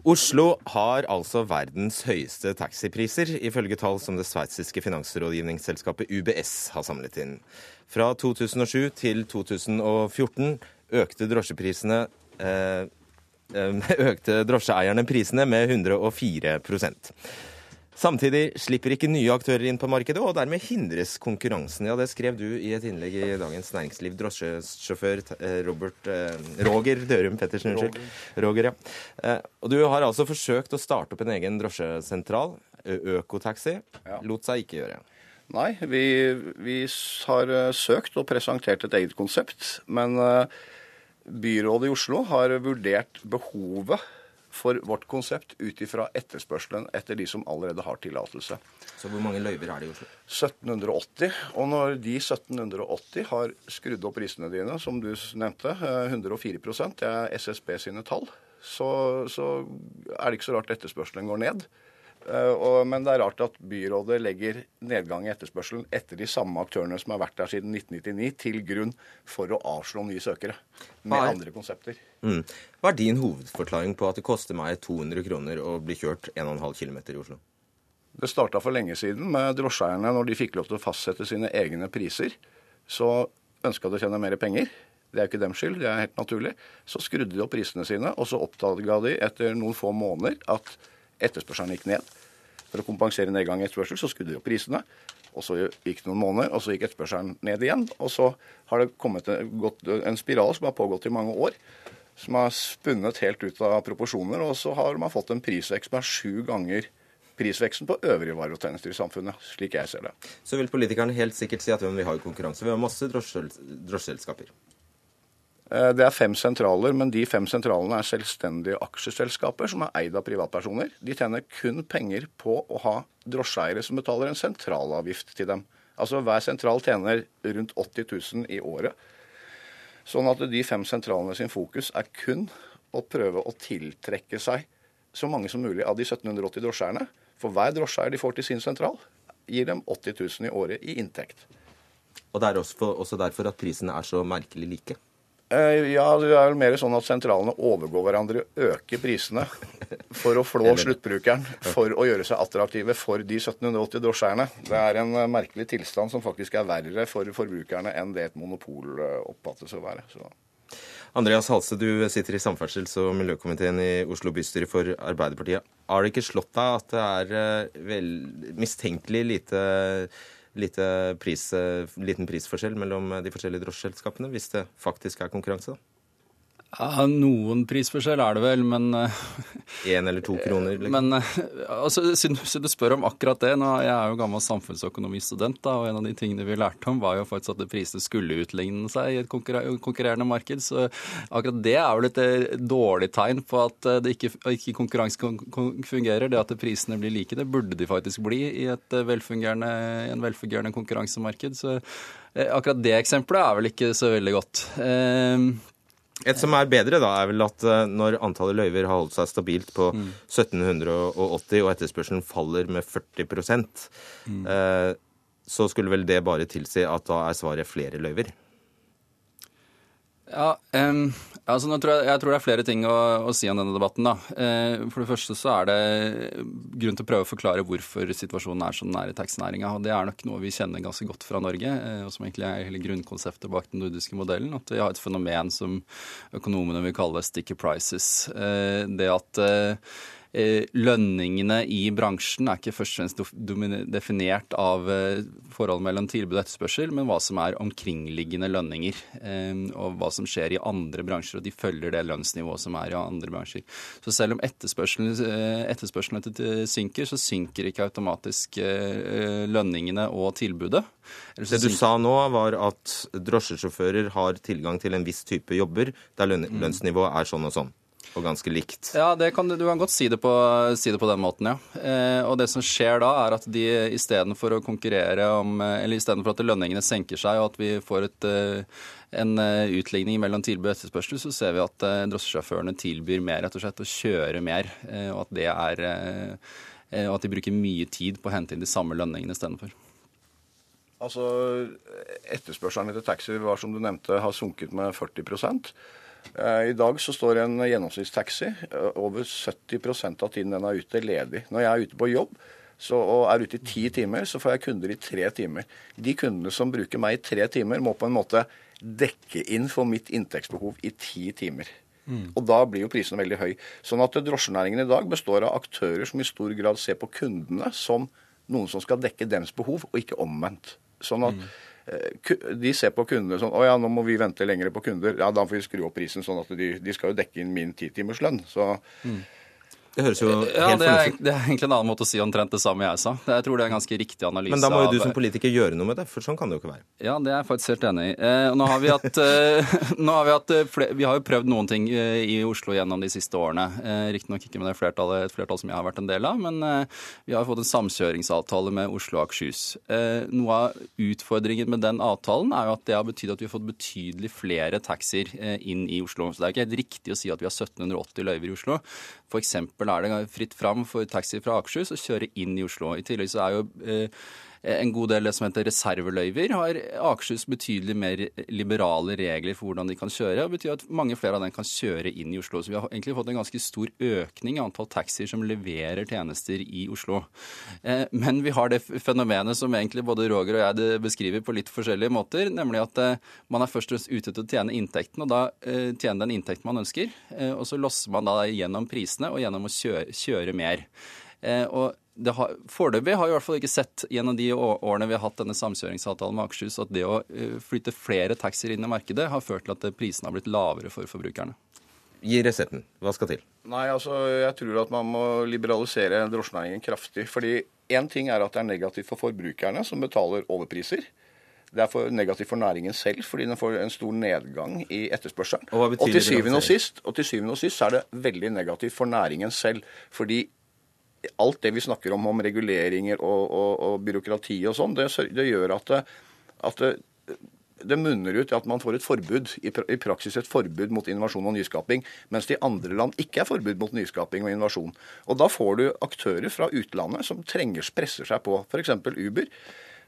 Oslo har altså verdens høyeste taxipriser, ifølge tall som det sveitsiske finansrådgivningsselskapet UBS har samlet inn. Fra 2007 til 2014 økte drosjeprisene eh, økte drosjeeierne prisene med 104 Samtidig slipper ikke nye aktører inn på markedet, og dermed hindres konkurransen. Ja, Det skrev du i et innlegg i Dagens Næringsliv. Drosjesjåfør eh, Robert, eh, Roger Dørum Pettersen, unnskyld. Roger, ja. Og du har altså forsøkt å starte opp en egen drosjesentral, Økotaxi. Ja. Lot seg ikke gjøre. Nei, vi, vi, har søkt og presentert et eget konsept. Men byrådet i Oslo har vurdert behovet for vårt konsept ut ifra etterspørselen etter de som allerede har tillatelse. Så hvor mange løyver er det i Oslo? 1780. Og når de 1780 har skrudd opp prisene dine, som du nevnte, 104 det er SSB sine tall, så, så er det ikke så rart etterspørselen går ned. Uh, men det er rart at byrådet legger nedgang i etterspørselen etter de samme aktørene som har vært der siden 1999, til grunn for å avslå nye søkere med Hva andre konsepter. Mm. Hva er din hovedforklaring på at det koster meg 200 kroner å bli kjørt 1,5 km i Oslo? Det starta for lenge siden med drosjeeierne. Når de fikk lov til å fastsette sine egne priser, så ønska de å tjene mer penger. Det er ikke dems skyld, det er helt naturlig. Så skrudde de opp prisene sine, og så oppdaga de etter noen få måneder at etterspørselen gikk ned. For å kompensere nedgang i etterspørsel, så skrudde de opp prisene. Og så gikk det noen måneder, og så gikk etterspørselen ned igjen. Og så har det kommet en spiral som har pågått i mange år. Som har spunnet helt ut av proporsjoner. Og så har man fått en prisvekst som er sju ganger prisveksten på øvrige varer og tjenester i samfunnet, slik jeg ser det. Så vil politikerne helt sikkert si at vi har konkurranse. Vi har masse drosjeselskaper. Eh, det er fem sentraler, men de fem sentralene er selvstendige aksjeselskaper som er eid av privatpersoner. De tjener kun penger på å ha drosjeeiere som betaler en sentralavgift til dem. Altså Hver sentral tjener rundt 80 000 i året. Sånn at de fem sentralene sin fokus er kun å prøve å tiltrekke seg så mange som mulig av de 1780 drosjeeierne. For hver drosjeeier de får til sin sentral, gir dem 80 000 i året i inntekt. Og det er også derfor at prisene er så merkelig like? Eh, ja, det er vel mer sånn at sentralene overgår hverandre, øker prisene for å flå sluttbrukeren, for å gjøre seg attraktive for de 1780 drosjeeierne. Det er en eh, merkelig tilstand som faktisk er verre for forbrukerne enn det et monopol eh, oppfattes å være. Så. Andreas Halse, du sitter i samferdsels- og miljøkomiteen i Oslo bystyre for Arbeiderpartiet. Har det ikke slått deg at det er vel mistenkelig lite pris, liten prisforskjell mellom de forskjellige drosjeselskapene, hvis det faktisk er konkurranse? da? Ja, Noen prisforskjell er det vel, men Én eller to kroner? Liksom. Men altså, siden, du spør om akkurat det nå, Jeg er jo gammel samfunnsøkonomistudent, da, og en av de tingene vi lærte om, var jo faktisk at prisene skulle utligne seg i et konkurrerende marked. Så akkurat det er vel et dårlig tegn på at det ikke, ikke konkurranse fungerer. Det at prisene blir like, det burde de faktisk bli i et velfungerende, en velfungerende konkurransemarked. Så akkurat det eksempelet er vel ikke så veldig godt. Eh, et som er bedre, da, er vel at eh, når antallet løyver har holdt seg stabilt på mm. 1780, og etterspørselen faller med 40 mm. eh, så skulle vel det bare tilsi at da er svaret flere løyver? Ja, um, altså tror jeg, jeg, tror det er flere ting å, å si om denne debatten. da. Uh, for det første så er det grunn til å prøve å forklare hvorfor situasjonen er som den er i taxinæringa. Det er nok noe vi kjenner ganske godt fra Norge, uh, og som egentlig er hele grunnkonseptet bak den nordiske modellen. At vi har et fenomen som økonomene vil kalle sticky prices. Uh, det at lønningene i bransjen er ikke først og fremst definert av eh, forholdet mellom tilbud og etterspørsel, men hva som er omkringliggende lønninger. Eh, og hva som skjer i andre bransjer, og de følger det lønnsnivået som er i andre bransjer. Så selv om etterspørselen, etterspørselen synker, så synker ikke automatisk lønningene og tilbudet. Det du sa nå, var at drosjesjåfører har tilgang til en viss type jobber der mm. lønnsnivået er sånn og sånn og ganske likt. Ja, kan, du kan godt si det, på, si det på den måten, ja. Eh, og det som skjer da, er at de istedenfor å konkurrere om Eller istedenfor at lønningene senker seg, og at vi får et, eh, en eh, utligning mellom tilbud og etterspørsel, så ser vi at eh, drosjesjåførene tilbyr mer, rett og slett, å kjøre mer. Og at det er og at de bruker mye tid på å hente inn de samme lønningene istedenfor. Altså, Etterspørselen etter taxi var, som du nevnte, har sunket med 40 Eh, I dag så står en gjennomsnittstaxi eh, over 70 av tiden den er ute, ledig. Når jeg er ute på jobb så, og er ute i ti timer, så får jeg kunder i tre timer. De kundene som bruker meg i tre timer, må på en måte dekke inn for mitt inntektsbehov i ti timer. Mm. Og da blir jo prisen veldig høy. Sånn at drosjenæringen i dag består av aktører som i stor grad ser på kundene som noen som skal dekke deres behov, og ikke omvendt. Sånn at mm. Eh, de ser på kundene sånn Å ja, nå må vi vente lenger på kunder. Ja, da får vi skru opp prisen sånn at de, de skal jo dekke inn min titimerslønn. Så mm. Det høres jo helt ja, det er, det er egentlig en annen måte å si omtrent det samme jeg sa. Jeg tror det er en ganske riktig analyse. Men da må jo du som politiker gjøre noe med det, for sånn kan det jo ikke være. Ja, det er jeg faktisk helt enig i. Eh, nå har vi hatt, eh, har vi, hatt flere, vi har jo prøvd noen ting eh, i Oslo gjennom de siste årene. Eh, Riktignok ikke med det flertallet, et flertall som jeg har vært en del av, men eh, vi har fått en samkjøringsavtale med Oslo og Akershus. Eh, noe av utfordringen med den avtalen er jo at det har betydd at vi har fått betydelig flere taxier inn i Oslo. Så det er ikke helt riktig å si at vi har 1780 løyver i Oslo. F.eks. er det fritt fram for taxi fra Akershus å kjøre inn i Oslo. I tillegg så er jo eh, en god del det som heter reserveløyver, har Akershus betydelig mer liberale regler for hvordan de kan kjøre. og betyr at mange flere av dem kan kjøre inn i Oslo. Så vi har egentlig fått en ganske stor økning i antall taxier som leverer tjenester i Oslo. Eh, men vi har det fenomenet som egentlig både Roger og jeg beskriver på litt forskjellige måter, nemlig at eh, man er først og fremst ute til å tjene inntekten, og da eh, tjene den inntekten man ønsker. Og så losser man da gjennom prisene og gjennom å kjøre, kjøre mer. Og har, Foreløpig har vi i hvert fall ikke sett gjennom de årene vi har hatt denne samkjøringsavtalen med Akershus, at det å eh, flytte flere taxier inn i markedet har ført til at prisene har blitt lavere for forbrukerne. Gi resepten. Hva skal til? Nei, altså, Jeg tror at man må liberalisere drosjenæringen kraftig. fordi Én ting er at det er negativt for forbrukerne, som betaler overpriser. Det er for negativt for næringen selv, fordi den får en stor nedgang i etterspørselen. Og, og, til syvende og, sist, og til syvende og sist er det veldig negativt for næringen selv. Fordi alt det vi snakker om om reguleringer og, og, og byråkrati og sånn, det, det, gjør at, at det, det munner ut i at man får et forbud, i praksis et forbud mot innovasjon og nyskaping, mens det i andre land ikke er forbud mot nyskaping og innovasjon. Og Da får du aktører fra utlandet som trenger, presser seg på, f.eks. Uber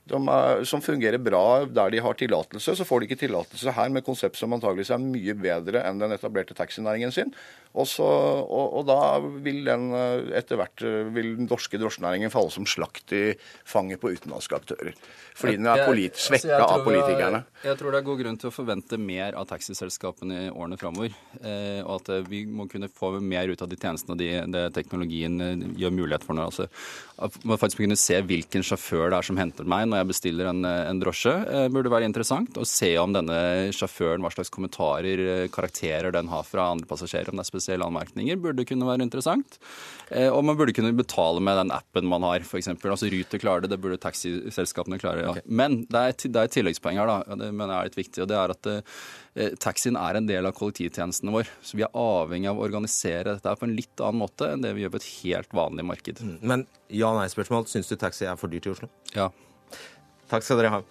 er, som fungerer bra der de har tillatelse. Så får de ikke tillatelse her med konsept som antageligvis er mye bedre enn den etablerte taxinæringen sin. Og, så, og, og, da vil den etter hvert vil den norske drosjenæringen falle som slakt i fanget på utenlandske aktører. Fordi den er polit, svekka altså av politikerne. Jeg tror det er god grunn til å forvente mer av taxiselskapene i årene framover. Eh, og at vi må kunne få mer ut av de tjenestene de, det teknologien gjør mulighet for. Nå. Altså, at man faktisk må kunne se hvilken sjåfør det er som henter meg når når jeg bestiller en, en drosje, burde være interessant. Å se om denne sjåføren, hva slags kommentarer, karakterer den har fra andre passasjerer, om det er spesielle anmerkninger, burde kunne være interessant. Og man burde kunne betale med den appen man har, f.eks. Altså Ruter klarer det, det burde taxiselskapene klare. Ja. Okay. Men det er, det er et tilleggspoeng her, da, det mener jeg er litt viktig. og det er at eh, Taxien er en del av kollektivtjenestene vår. Så vi er avhengig av å organisere dette på en litt annen måte enn det vi gjør på et helt vanlig marked. Mm. Men ja-nei-spørsmål. Syns du taxi er for dyrt i Oslo? Ja. Takk skal dere ha.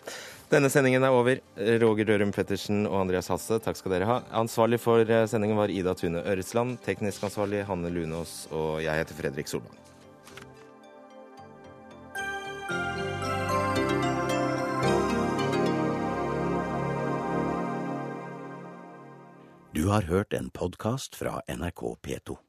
Denne sendingen er over. Roger Dørum Pettersen og Andreas Hasse, takk skal dere ha. Ansvarlig for eh, sendingen var Ida Tune Øresland. Teknisk ansvarlig Hanne Lunås. Og jeg heter Fredrik Solvang. Du har hørt en podkast fra NRK P2.